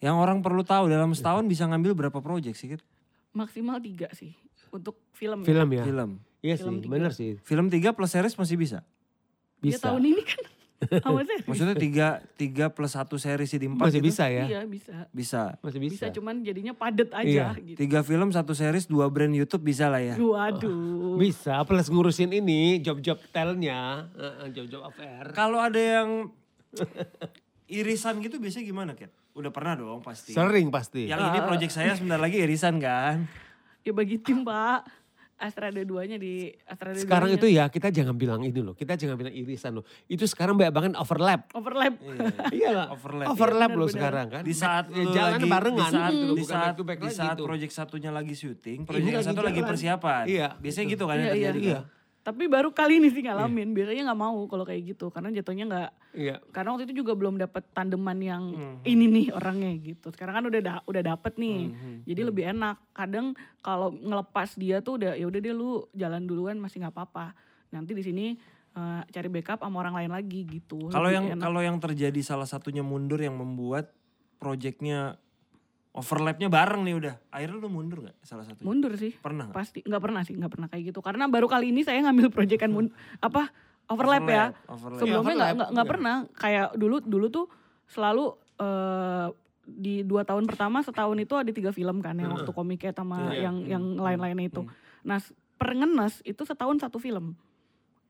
Yang orang perlu tahu dalam setahun bisa ngambil berapa project sih, Kit? Maksimal tiga sih untuk film. ya. Film ya? Film. Iya Film sih, tiga. bener sih. Film 3 plus series masih bisa? Ya Bisa. tahun ini kan Maksudnya 3, 3 plus 1 series jadi 4 Masih gitu? bisa ya? Iya bisa. Bisa. Masih Bisa bisa. cuman jadinya padet aja Iya. gitu. Tiga film, satu series, dua brand YouTube bisa lah ya. Waduh. [LAUGHS] Bisa, plus ngurusin ini job-job talentnya, eh, eh, job-job affair. Kalau ada yang irisan gitu biasanya gimana, Kat? Udah pernah dong pasti. Sering pasti. Yang ini project saya sebentar lagi irisan kan? Ya bagi tim pak. Astrada duanya di Astrada Sekarang duanya. itu ya kita jangan bilang ini loh, kita jangan bilang irisan loh. Itu sekarang banyak banget overlap. overlap. Iya lah, Overlap. overlap Iya, loh benar-benar. sekarang kan. Di saat Ya, lu jalan lagi, barengan di saat, loh, di saat, back di saat gitu. project satunya lagi syuting, Ini project yang lagi satu lagi persiapan. Iya, Biasanya gitu kan yang Iya, iya. terjadi. Iya. kan? Tapi baru kali ini sih ngalamin. Biasanya nggak mau kalau kayak gitu karena jatuhnya nggak Iya. karena waktu itu juga belum dapet tandeman yang Hmm. ini nih orangnya gitu. Sekarang kan udah da- udah dapet nih. Hmm, Jadi lebih enak. Kadang kalau ngelepas dia tuh udah ya udah deh lu jalan duluan masih nggak apa-apa. Nanti di sini eh, cari backup sama orang lain lagi gitu. Kalau yang kalau yang terjadi salah satunya mundur yang membuat projectnya overlapnya bareng nih udah. Akhirnya lu mundur nggak salah satunya? mundur sih. Pernah nggak? Pasti nggak pernah sih, nggak pernah kayak gitu. Karena baru kali ini saya ngambil proyekan mun apa overlap, ya. overlap. Sebelumnya nggak overlap, iya. pernah. Kayak dulu dulu tuh selalu eh, di dua tahun pertama setahun itu ada tiga film kan yang waktu komiknya sama Iya. yang yang lain-lainnya itu. Nah per ngenes itu setahun satu film.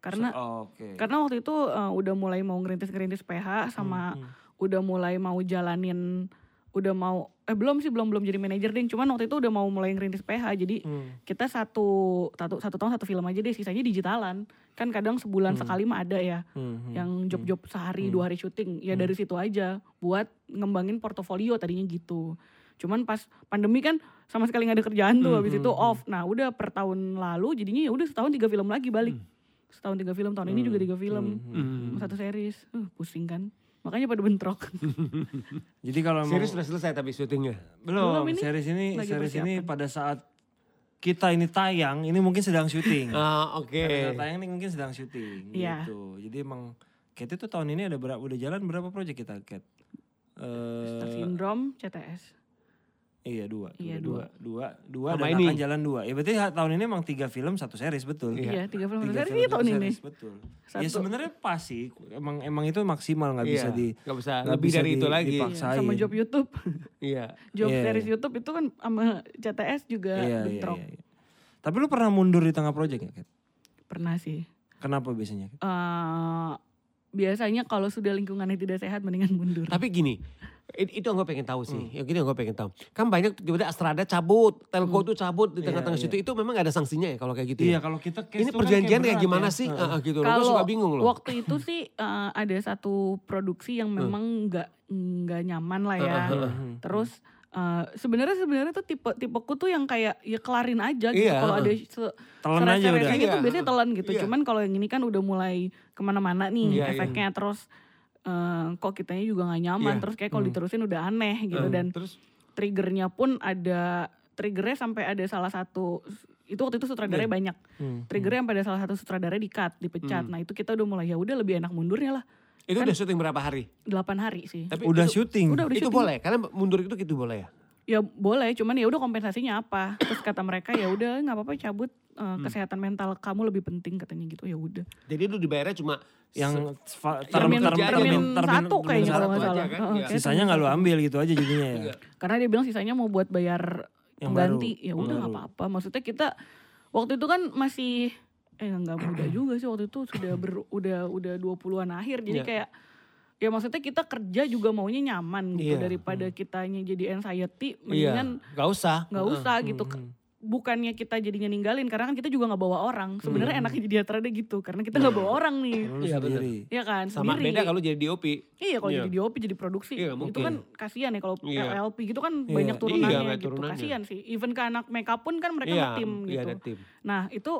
Karena Oh, Oke. karena waktu itu eh, udah mulai mau ngerintis-ngerintis PH sama Hmm, udah mulai mau jalanin udah mau eh belum sih belum belum jadi manajer ding cuman waktu itu udah mau mulai ngerintis PH jadi Hmm. kita satu satu satu tahun satu film aja deh sisanya digitalan. Kan kadang sebulan sekali mah ada ya Hmm, hmm. yang job-job sehari dua hari syuting. Ya dari situ aja buat ngembangin portofolio tadinya gitu. Cuman pas pandemi kan sama sekali nggak ada kerjaan tuh Hmm, habis hmm, itu hmm. off. nah udah per tahun lalu jadinya ya udah setahun tiga film lagi balik. Setahun tiga film tahun ini juga tiga film. Hmm, hmm. Hmm. satu series. Uh, pusing kan makanya pada bentrok [LAUGHS] Jadi kalau mau Series sudah selesai tapi syutingnya. belum, Belum, ini series ini series ini pada saat kita ini tayang ini mungkin sedang syuting. [LAUGHS] Ah, oke. Pada saat tayang ini mungkin sedang syuting Iya. gitu. Jadi emang Kat itu tahun ini ada berapa udah jalan berapa project kita Kat? Star Eh Syndrome CTS iya dua, Iya, dua, dua, dua, Sama dan ini. akan jalan dua. Ya berarti tahun ini emang tiga film satu series betul. iya tiga film Tiga satu series film, iya satu tahun ini series, betul. Ya Satu. sebenarnya pas sih, emang emang itu maksimal nggak bisa Iya, di nggak bisa nggak lebih bisa dari di- itu lagi. Iya, dipaksain. sama job YouTube [LAUGHS] Iya. job Iya, series iya. YouTube itu kan sama CTS juga Iya, iya, bentrok iya, iya. Tapi lu pernah mundur di tengah project nggak? Kat? pernah sih Kenapa biasanya? Eh, biasanya kalau sudah lingkungannya tidak sehat mendingan mundur Tapi gini, it- itu yang gue pengen tahu sih. Hmm. Yang gini yang gue pengen tahu. Kan banyak tiba-tiba Astrada cabut, Telco tuh cabut di tengah-tengah Iya, situ. Itu memang gak ada sanksinya ya kalau kayak gitu Iya ya? kalau kita case Ini kan perjanjian kayak berat gimana ya. sih? Heeh. Ah, ah, gitu loh. Gue suka bingung loh. waktu itu sih eh, ada satu produksi yang memang nggak nggak nyaman lah ya Hmm. terus eh, sebenarnya sebenarnya tuh tipe tipeku tuh yang kayak ya kelarin aja gitu Iya. kalau ada se, Telan aja udah. kayak gitu Iya. biasanya telan gitu Iya. cuman kalau yang ini kan udah mulai ke mana-mana nih Iya, iya. efeknya terus eh, kok kitanya juga nggak nyaman Iya. terus kayak kalau diterusin udah aneh gitu Hmm, dan Terus triggernya pun ada triggernya sampai ada salah satu itu waktu itu sutradaranya Iya. banyak Hmm. triggernya sampai ada salah satu sutradara di cut dipecat nah itu kita udah mulai ya udah lebih enak mundurnya lah itu udah syuting berapa hari? 8 hari sih Tapi Udah itu, syuting. udah udah itu syuting. boleh? Karena mundur itu gitu boleh ya? Ya boleh cuman ya udah kompensasinya apa terus kata mereka ya udah nggak apa-apa cabut eh, kesehatan mental kamu lebih penting katanya gitu ya udah Jadi lu dibayarnya cuma yang term- term- termin- satu kayaknya kalau nggak aja salah kan? Iya. Sisanya nggak lu satu. ambil gitu aja jadinya ya. karena dia bilang sisanya mau buat bayar Yang pengganti baru. ya udah nggak apa-apa maksudnya kita waktu itu kan masih eh nggak muda [CLEARS THROAT] juga sih waktu itu sudah ber, udah udah 20-an akhir jadi Iya. kayak ya maksudnya kita kerja juga maunya nyaman gitu Iya. daripada kitanya jadi anxiety Iya, mendingan gak usah. nggak usah gitu Hmm. bukannya kita jadinya ninggalin karena kan kita juga nggak bawa orang sebenarnya Hmm. enaknya jadi atrada gitu karena kita nggak bawa orang nih Iya, sendiri. ya kan Sama sendiri beda kalau jadi DOP. iya kalau Iya. jadi DOP jadi produksi Iya, itu kan kasihan ya kalau Iya. LLP gitu kan Iya. banyak Iya, turunannya banyak gitu turunannya. kasihan sih even ke anak makeup pun kan mereka Iya, ngetim iya gitu ada tim. nah itu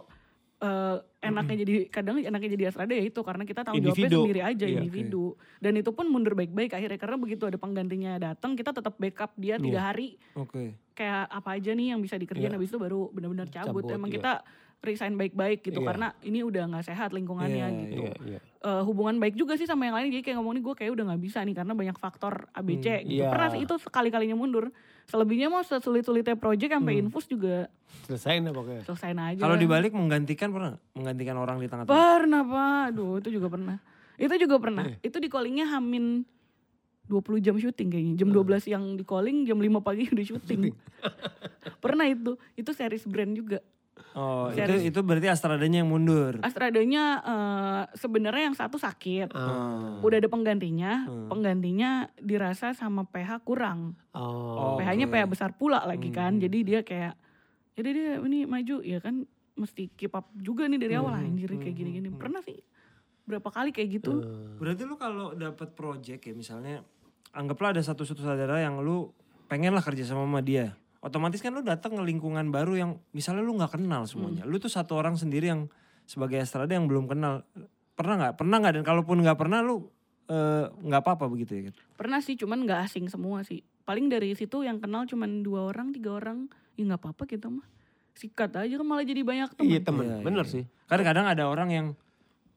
eh, enaknya jadi kadang enaknya jadi Astrada ya itu karena kita tanggung jawabnya sendiri aja Iya, individu dan itu pun mundur baik-baik akhirnya karena begitu ada penggantinya datang kita tetap backup dia tiga Iya. hari Oke. kayak apa aja nih yang bisa dikerjain Iya. habis itu baru benar-benar cabut. Cabut, Emang iya. kita resign baik-baik gitu Iya. karena ini udah nggak sehat lingkungannya Iya, gitu. Iya, iya. Eh, hubungan baik juga sih sama yang lain jadi kayak ngomong nih gue kayak udah nggak bisa nih karena banyak faktor ABC gitu. iya. Pernah sih itu sekali-kalinya mundur. Selebihnya mau sesulit-sulitnya project sampai infus juga Selesai nah pokoknya. selesain aja. Kalau dibalik menggantikan pernah? Menggantikan orang di tengah-tengah. Pernah pak, aduh itu juga pernah. Itu juga pernah. Eh. Itu di callingnya hamin 20 jam syuting kayaknya. Jam 12 yang di calling, jam 5 pagi [LAUGHS] udah syuting. [LAUGHS] pernah itu. Itu series brand juga. Oh, itu Series. itu berarti Astradanya yang mundur. Astradanya eh, sebenarnya yang satu sakit. Ah. Udah ada penggantinya, Hmm. penggantinya dirasa sama PH kurang. Oh. PH-nya. PH besar pula lagi kan. Hmm. Jadi dia kayak jadi dia ini maju ya kan mesti keep up juga nih dari awal Hmm. anjir kayak gini-gini. Pernah sih berapa kali kayak gitu. Berarti lu kalau dapat project ya misalnya anggaplah ada satu sutradara yang lu pengen lah kerja sama sama dia. Otomatis kan lu datang ke lingkungan baru yang misalnya lu nggak kenal semuanya. Lu tuh satu orang sendiri yang sebagai Estrada yang belum kenal. Pernah nggak? Pernah nggak? Dan kalaupun nggak pernah lu eh, nggak apa-apa begitu ya? Pernah sih, cuman nggak asing semua sih. Paling dari situ yang kenal cuman dua orang, tiga orang. Ya nggak apa-apa kita mah. Sikat aja kan malah jadi banyak teman. Iya temen, Iya, iya, bener iya. sih. Kan kadang ada orang yang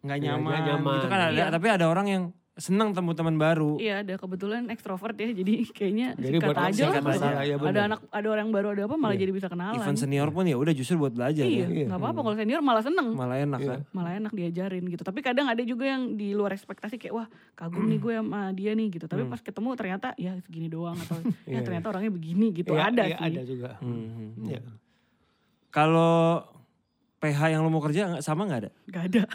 nggak Iya, nyaman, nggak nyaman. gitu kan ada. Iya. Tapi ada orang yang senang temu teman baru. Iya ada kebetulan ekstrovert ya jadi kayaknya Jadi sikat buat aja lah. masalah. Ya, ada anak ada orang baru ada apa malah Iya. jadi bisa kenalan. Event senior pun ya udah justru buat belajar Iya, ya. nggak apa-apa kalau senior malah seneng. Malah enak Iya. kan. Malah enak diajarin gitu. Tapi kadang ada juga yang di luar ekspektasi kayak wah kagum nih gue sama dia nih gitu. Tapi pas ketemu ternyata ya segini doang atau [LAUGHS] ya Iya, ternyata orangnya begini gitu. Iya, ada iya, sih. Ada juga. Hmm. Iya. Kalau PH yang lu mau kerja sama nggak ada? Gak ada. [LAUGHS]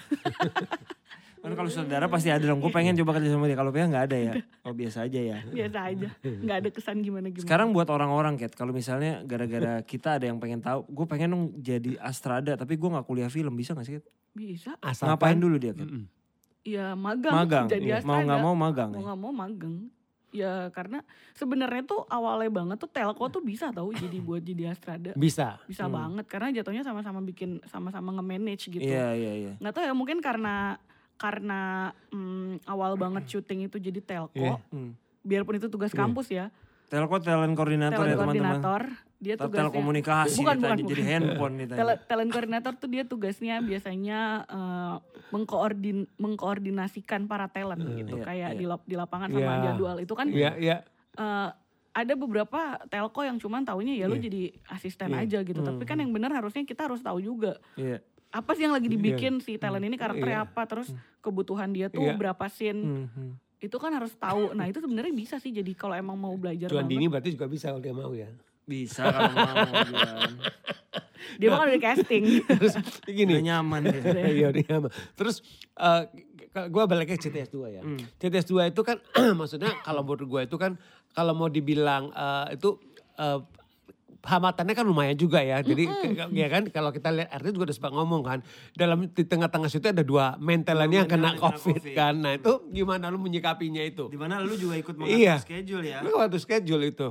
Kan kalau saudara pasti ada dong. Gue pengen coba kerja sama dia. Kalau PH nggak ada ya. Oh biasa aja ya. Biasa aja. Nggak ada kesan gimana-gimana. Sekarang buat orang-orang Kat, kalau misalnya gara-gara kita ada yang pengen tahu, gue pengen dong jadi astrada, tapi gue nggak kuliah film, bisa gak sih? Kat? bisa. Asalkan, Ngapain dulu dia Kat? Mm-mm. Ya magang. Magang, Jadi iya. mau nggak mau magang mau ya. nggak mau magang ya karena sebenarnya tuh awalnya banget tuh telco tuh bisa tahu jadi [LAUGHS] buat jadi astrada Bisa. bisa banget karena jatuhnya sama-sama bikin sama-sama nge-manage gitu Iya iya iya. nggak tahu ya mungkin karena karena mm, awal banget syuting itu jadi telco Iya. Hmm. biarpun itu tugas Iya. kampus ya Telco talent koordinator talent ya teman-teman. dia tugasnya Telekomunikasi Bukan, kita bukan, jadi bukan. handphone kita. Tele- talent koordinator tuh dia tugasnya biasanya eh, mengkoordin mengkoordinasikan para talent gitu Iya, kayak iya. di lap- di lapangan sama Iya. jadwal itu kan Iya, iya. eh, ada beberapa telco yang cuman taunya ya lu Iya. jadi asisten Iya. aja gitu. Tapi kan yang benar harusnya kita harus tahu juga Iya. Apa sih yang lagi dibikin si talent ini karakternya Iya. apa, terus kebutuhan dia tuh Iya. berapa scene. Hmm, hmm. Itu kan harus tahu. Nah, itu sebenarnya bisa sih jadi kalau emang mau belajar Tuan. Dini berarti juga bisa kalau dia mau ya. Bisa kalau mau. [LAUGHS] Dia mah kan [LAUGHS] udah casting. Terus Udah gini. nyaman dia. [LAUGHS] Iya dia nyaman. Terus gue balik ke CTS 2 ya. Hmm. CTS 2 itu kan [CLEARS THROAT] maksudnya kalau menurut gue itu kan kalau mau dibilang eh, itu eh, hamatannya kan lumayan juga ya. Jadi ke- ya kan kalau kita lihat artinya juga udah sempat ngomong kan dalam di tengah-tengah situ ada dua mental yang kena COVID, COVID. kan. Nah itu gimana lu menyikapinya itu? Di mana lu juga ikut mengatur Iya. schedule ya. Lu waktu schedule itu.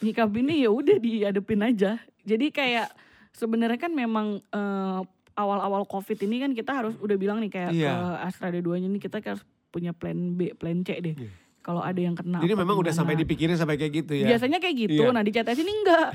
Nyikap ini ya udah diadepin aja. Jadi kayak sebenarnya kan memang eh, awal-awal Covid ini kan kita harus udah bilang nih kayak Iya. ke Astrada 2-nya nih kita harus punya plan B, plan C deh. Iya. Kalau ada yang kena Jadi memang udah sampai dipikirin sampai kayak gitu ya. Biasanya kayak gitu. Iya. Nah di CTS ini enggak.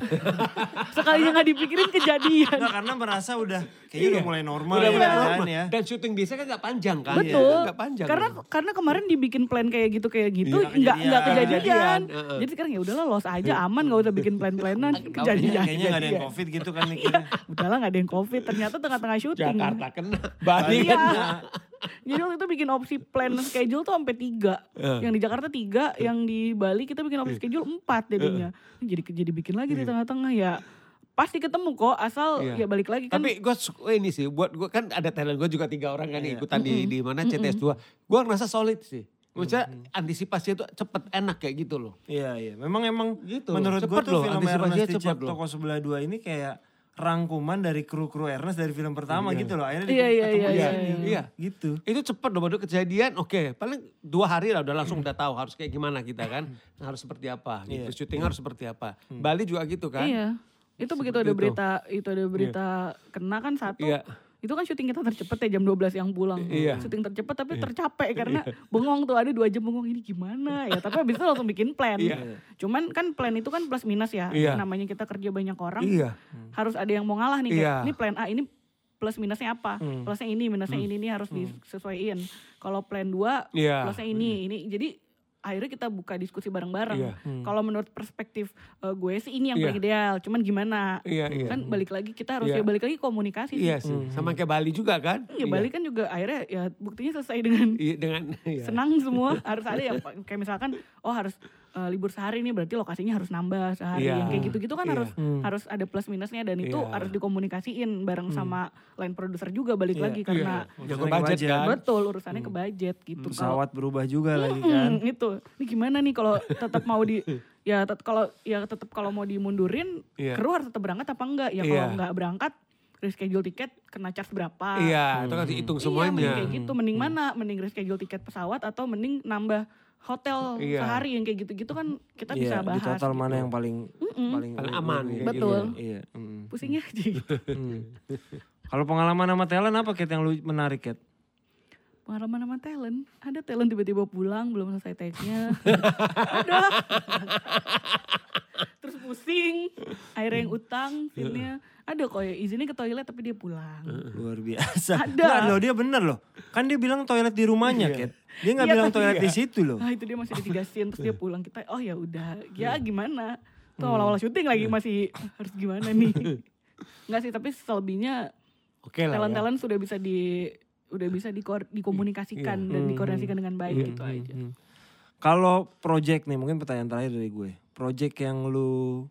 [LAUGHS] Sekalinya nggak dipikirin kejadian. Enggak karena merasa udah kayaknya udah Iya. mulai normal Udah ya mulai keadaan normal. ya. Dan syuting biasanya kan gak panjang kan? Betul. Gak panjang. Karena karena kemarin dibikin plan kayak gitu kayak gitu Iya, nggak nggak kejadian. kejadian. Kejadian, heeh. Jadi sekarang ya udahlah los aja aman nggak usah bikin plan-planan kejadian. kayaknya gak ada yang covid gitu kan mikirnya. Udahlah nggak ada yang covid. Ternyata tengah-tengah syuting. Jakarta kena. Bali Iya. kena. [LAUGHS] Jadi waktu itu bikin opsi plan schedule tuh sampai tiga. Eh. Yang di Jakarta tiga, yang di Bali kita bikin opsi schedule empat jadinya. Jadi jadi bikin lagi di tengah-tengah ya. Pasti ketemu kok asal Iya. ya balik lagi kan. Tapi gue ini sih, buat gue kan ada talent gue juga tiga orang kan Iya. ikutan di di mana CTS 2. Gue ngerasa solid sih. Maksudnya antisipasinya tuh cepet enak kayak gitu loh. Iya iya. Memang emang Gitu, menurut gue tuh loh, film antisipasinya Ernest loh. Toko Sebelah Dua ini kayak rangkuman dari kru-kru Ernest dari film pertama gitu loh. Akhirnya Iya, iya, ketemu iya, iya, sini. iya. Gitu. Itu cepet loh baru kejadian, oke paling dua hari lah udah langsung udah tahu harus kayak gimana kita kan. harus seperti apa gitu, Iya. syuting harus seperti apa. Bali juga gitu kan. Iya. Itu begitu ada itu. berita itu ada berita kena kan satu. Iya. Itu kan syuting kita tercepet ya jam 12 yang pulang. Iya. Syuting tercepet tapi tercapek karena bengong tuh ada dua jam bengong ini gimana ya. Tapi abis itu langsung bikin plan. Iya. Cuman kan plan itu kan plus minus ya. Iya. Namanya kita kerja banyak orang. Iya. Harus ada yang mau ngalah nih kayak Iya. ini plan A ini plus minusnya apa? Hmm. Plusnya ini, minusnya ini nih harus disesuaiin. Kalau plan 2 Iya. plusnya ini, ini. Jadi akhirnya kita buka diskusi bareng-bareng. Iya. Kalau menurut perspektif eh, gue sih ini yang Iya. paling ideal. Cuman gimana? Iya, iya. Kan balik lagi kita harus Iya. ya balik lagi komunikasi sih. Iya sih, sama kayak Bali juga kan? Ya balik kan juga akhirnya ya buktinya selesai dengan Iya dengan iya. senang semua. harus ada yang kayak misalkan oh harus eh, libur sehari nih berarti lokasinya harus nambah sehari. Iya. Yang kayak gitu-gitu kan Iya. harus Hmm. harus ada plus minusnya dan itu Iya. harus dikomunikasiin bareng sama line produser juga balik Iya. lagi karena Iya. Jago Urusannya budget budget. kan? betul urusannya ke budget gitu. Kalau Pesawat berubah juga lagi kan. Hmm, itu. Ini gimana nih kalau tetap mau di [LAUGHS] ya kalau ya tetap kalau mau dimundurin Iya. kru harus tetap berangkat apa enggak? Ya kalau Iya. enggak berangkat reschedule tiket kena charge berapa? Iya, itu kan dihitung Iya, mending semuanya. kayak gitu. Mending mana? Mending reschedule tiket pesawat atau mending nambah hotel Iya. sehari yang kayak gitu-gitu kan kita Iya, bisa di bahas. total gitu. mana yang paling Mm-mm. paling Paling aman, iya, kayak gitu. Iya. mm. Pusingnya aja [LAUGHS] gitu. Kalau pengalaman sama talent apa Kat yang lu menarik Kat? Pengalaman sama talent. Ada talent tiba-tiba pulang belum selesai take-nya. [LAUGHS] ada. Terus pusing. Akhirnya yang utang filmnya. Ada kok ya izinnya ke toilet tapi dia pulang. Luar biasa. Ada. Nggak, loh dia bener loh. Kan dia bilang toilet di rumahnya Kat. Dia nggak Iya, bilang toilet di situ loh. Ah itu dia masih ada tiga scene terus dia [LAUGHS] pulang kita oh ya udah ya gimana tuh awal-awal syuting lagi masih harus gimana nih [LAUGHS] Enggak sih tapi selebihnya Oke lah ya. talent-talent sudah bisa di udah bisa dikomunikasikan dan dikoordinasikan dengan baik gitu aja. Hmm. Kalau project nih mungkin pertanyaan terakhir dari gue. Project yang lu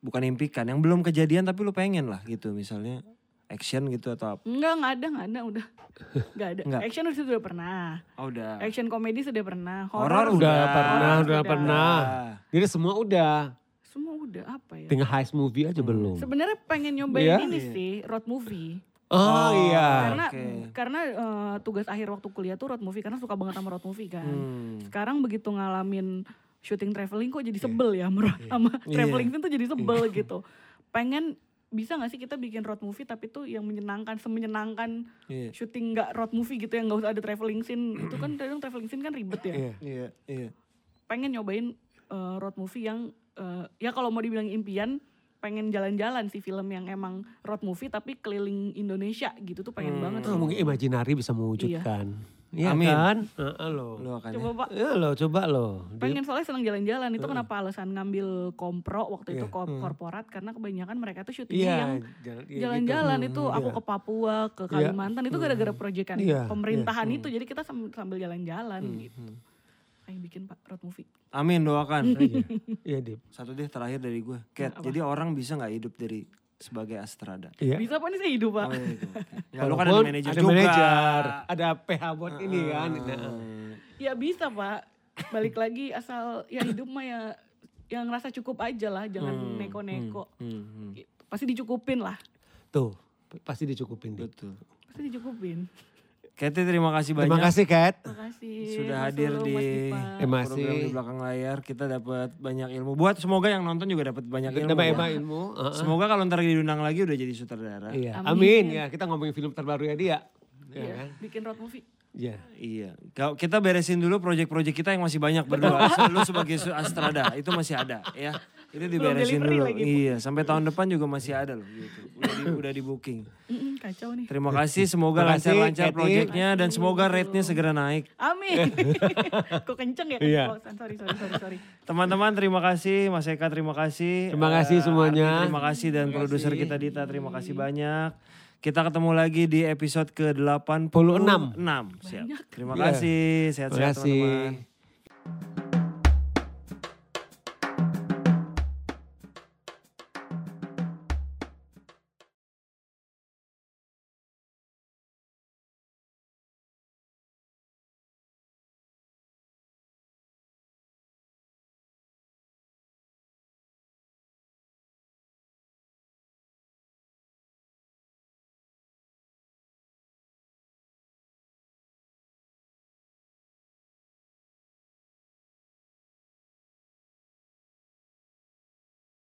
bukan impikan, yang belum kejadian tapi lu pengen lah gitu misalnya action gitu atau apa. Enggak, enggak ada, enggak ada, udah. [LAUGHS] Enggak ada. Enggak. Action udah sudah pernah. Oh udah. Action komedi sudah pernah. Horor Udah Udah. pernah, udah sudah. pernah. Jadi semua udah. Semua udah apa ya? Tinggal heist movie aja belum. Sebenarnya pengen nyobain Iya? ini sih, road movie. Oh, iya. karena oke. karena eh, tugas akhir waktu kuliah tuh road movie karena suka banget sama road movie kan. Hmm. Sekarang begitu ngalamin syuting traveling kok jadi sebel ya sama, sama Iya. traveling scene tuh jadi sebel gitu. Pengen bisa gak sih kita bikin road movie tapi tuh yang menyenangkan semenyenangkan Iya. syuting nggak road movie gitu yang nggak usah ada traveling scene [CLEARS THROAT] itu kan kadang traveling scene kan ribet ya. Iya. Iya, iya. Pengen nyobain eh, road movie yang eh, ya kalau mau dibilang impian pengen jalan-jalan sih film yang emang road movie tapi keliling Indonesia gitu tuh pengen banget. Itu mungkin imajinari bisa mewujudkan. Iya Amin. kan? Heeh loh. Lu akan Coba pak. Ya lo coba lo. pengen soalnya senang jalan-jalan. Itu kenapa alasan ngambil kompro waktu itu ko- korporat? Karena kebanyakan mereka tuh syutingnya yang Iya, iya jalan-jalan gitu. itu. aku ke Papua ke Kalimantan. Itu gara-gara proyekan Iya, pemerintahan itu. Jadi kita sam- sambil jalan-jalan gitu. pengen bikin pak road movie. Amin doakan. Iya, [LAUGHS] Iya, Dip. Satu deh terakhir dari gue. Cat, jadi orang bisa nggak hidup dari sebagai astrada? Iya. bisa apa nih saya hidup pak Oh, iya, oke. Nggak, [LAUGHS] lu kan ada manajer ada juga. ada PH buat ini kan. Nah, ya bisa pak balik lagi asal ya hidup mah ya yang ngerasa cukup aja lah jangan neko-neko Hmm, hmm. Gitu. pasti dicukupin lah Tuh, pasti dicukupin. Betul. pasti dicukupin Kate terima kasih banyak. Terima kasih, Kat. makasih sudah Mas hadir Solo, di. Terima program kasih. di belakang layar. Kita dapat banyak ilmu. Buat semoga yang nonton juga dapat banyak ilmu. Dapat ya. Ilmu. Heeh. Semoga kalau ntar diundang lagi udah jadi sutradara. Iya. Amin. Amin. Ya, kita ngomongin film terbaru ya dia. Iya Iya, kan? bikin road movie Iya. Iya. Kalau kita beresin dulu proyek-proyek kita yang masih banyak berdua. [LAUGHS] Lu sebagai astrada itu masih ada ya. Itu diberesin dulu. lagi. Iya, sampai tahun depan juga masih ada loh gitu. Udah di, udah di booking. Kacau nih Terima kasih, semoga lancar-lancar proyeknya dan semoga rate-nya segera naik. Amin. [LAUGHS] Kok kenceng ya? Iya. Sorry, sorry, sorry, sorry. Teman-teman terima kasih, Mas Eka terima kasih. Terima kasih Eh, semuanya. Terima kasih dan produser kita Dita terima kasih banyak. Kita ketemu lagi di episode ke-86. 86. Siap. Terima kasih. Terima Sehat-sehat kasih. teman-teman.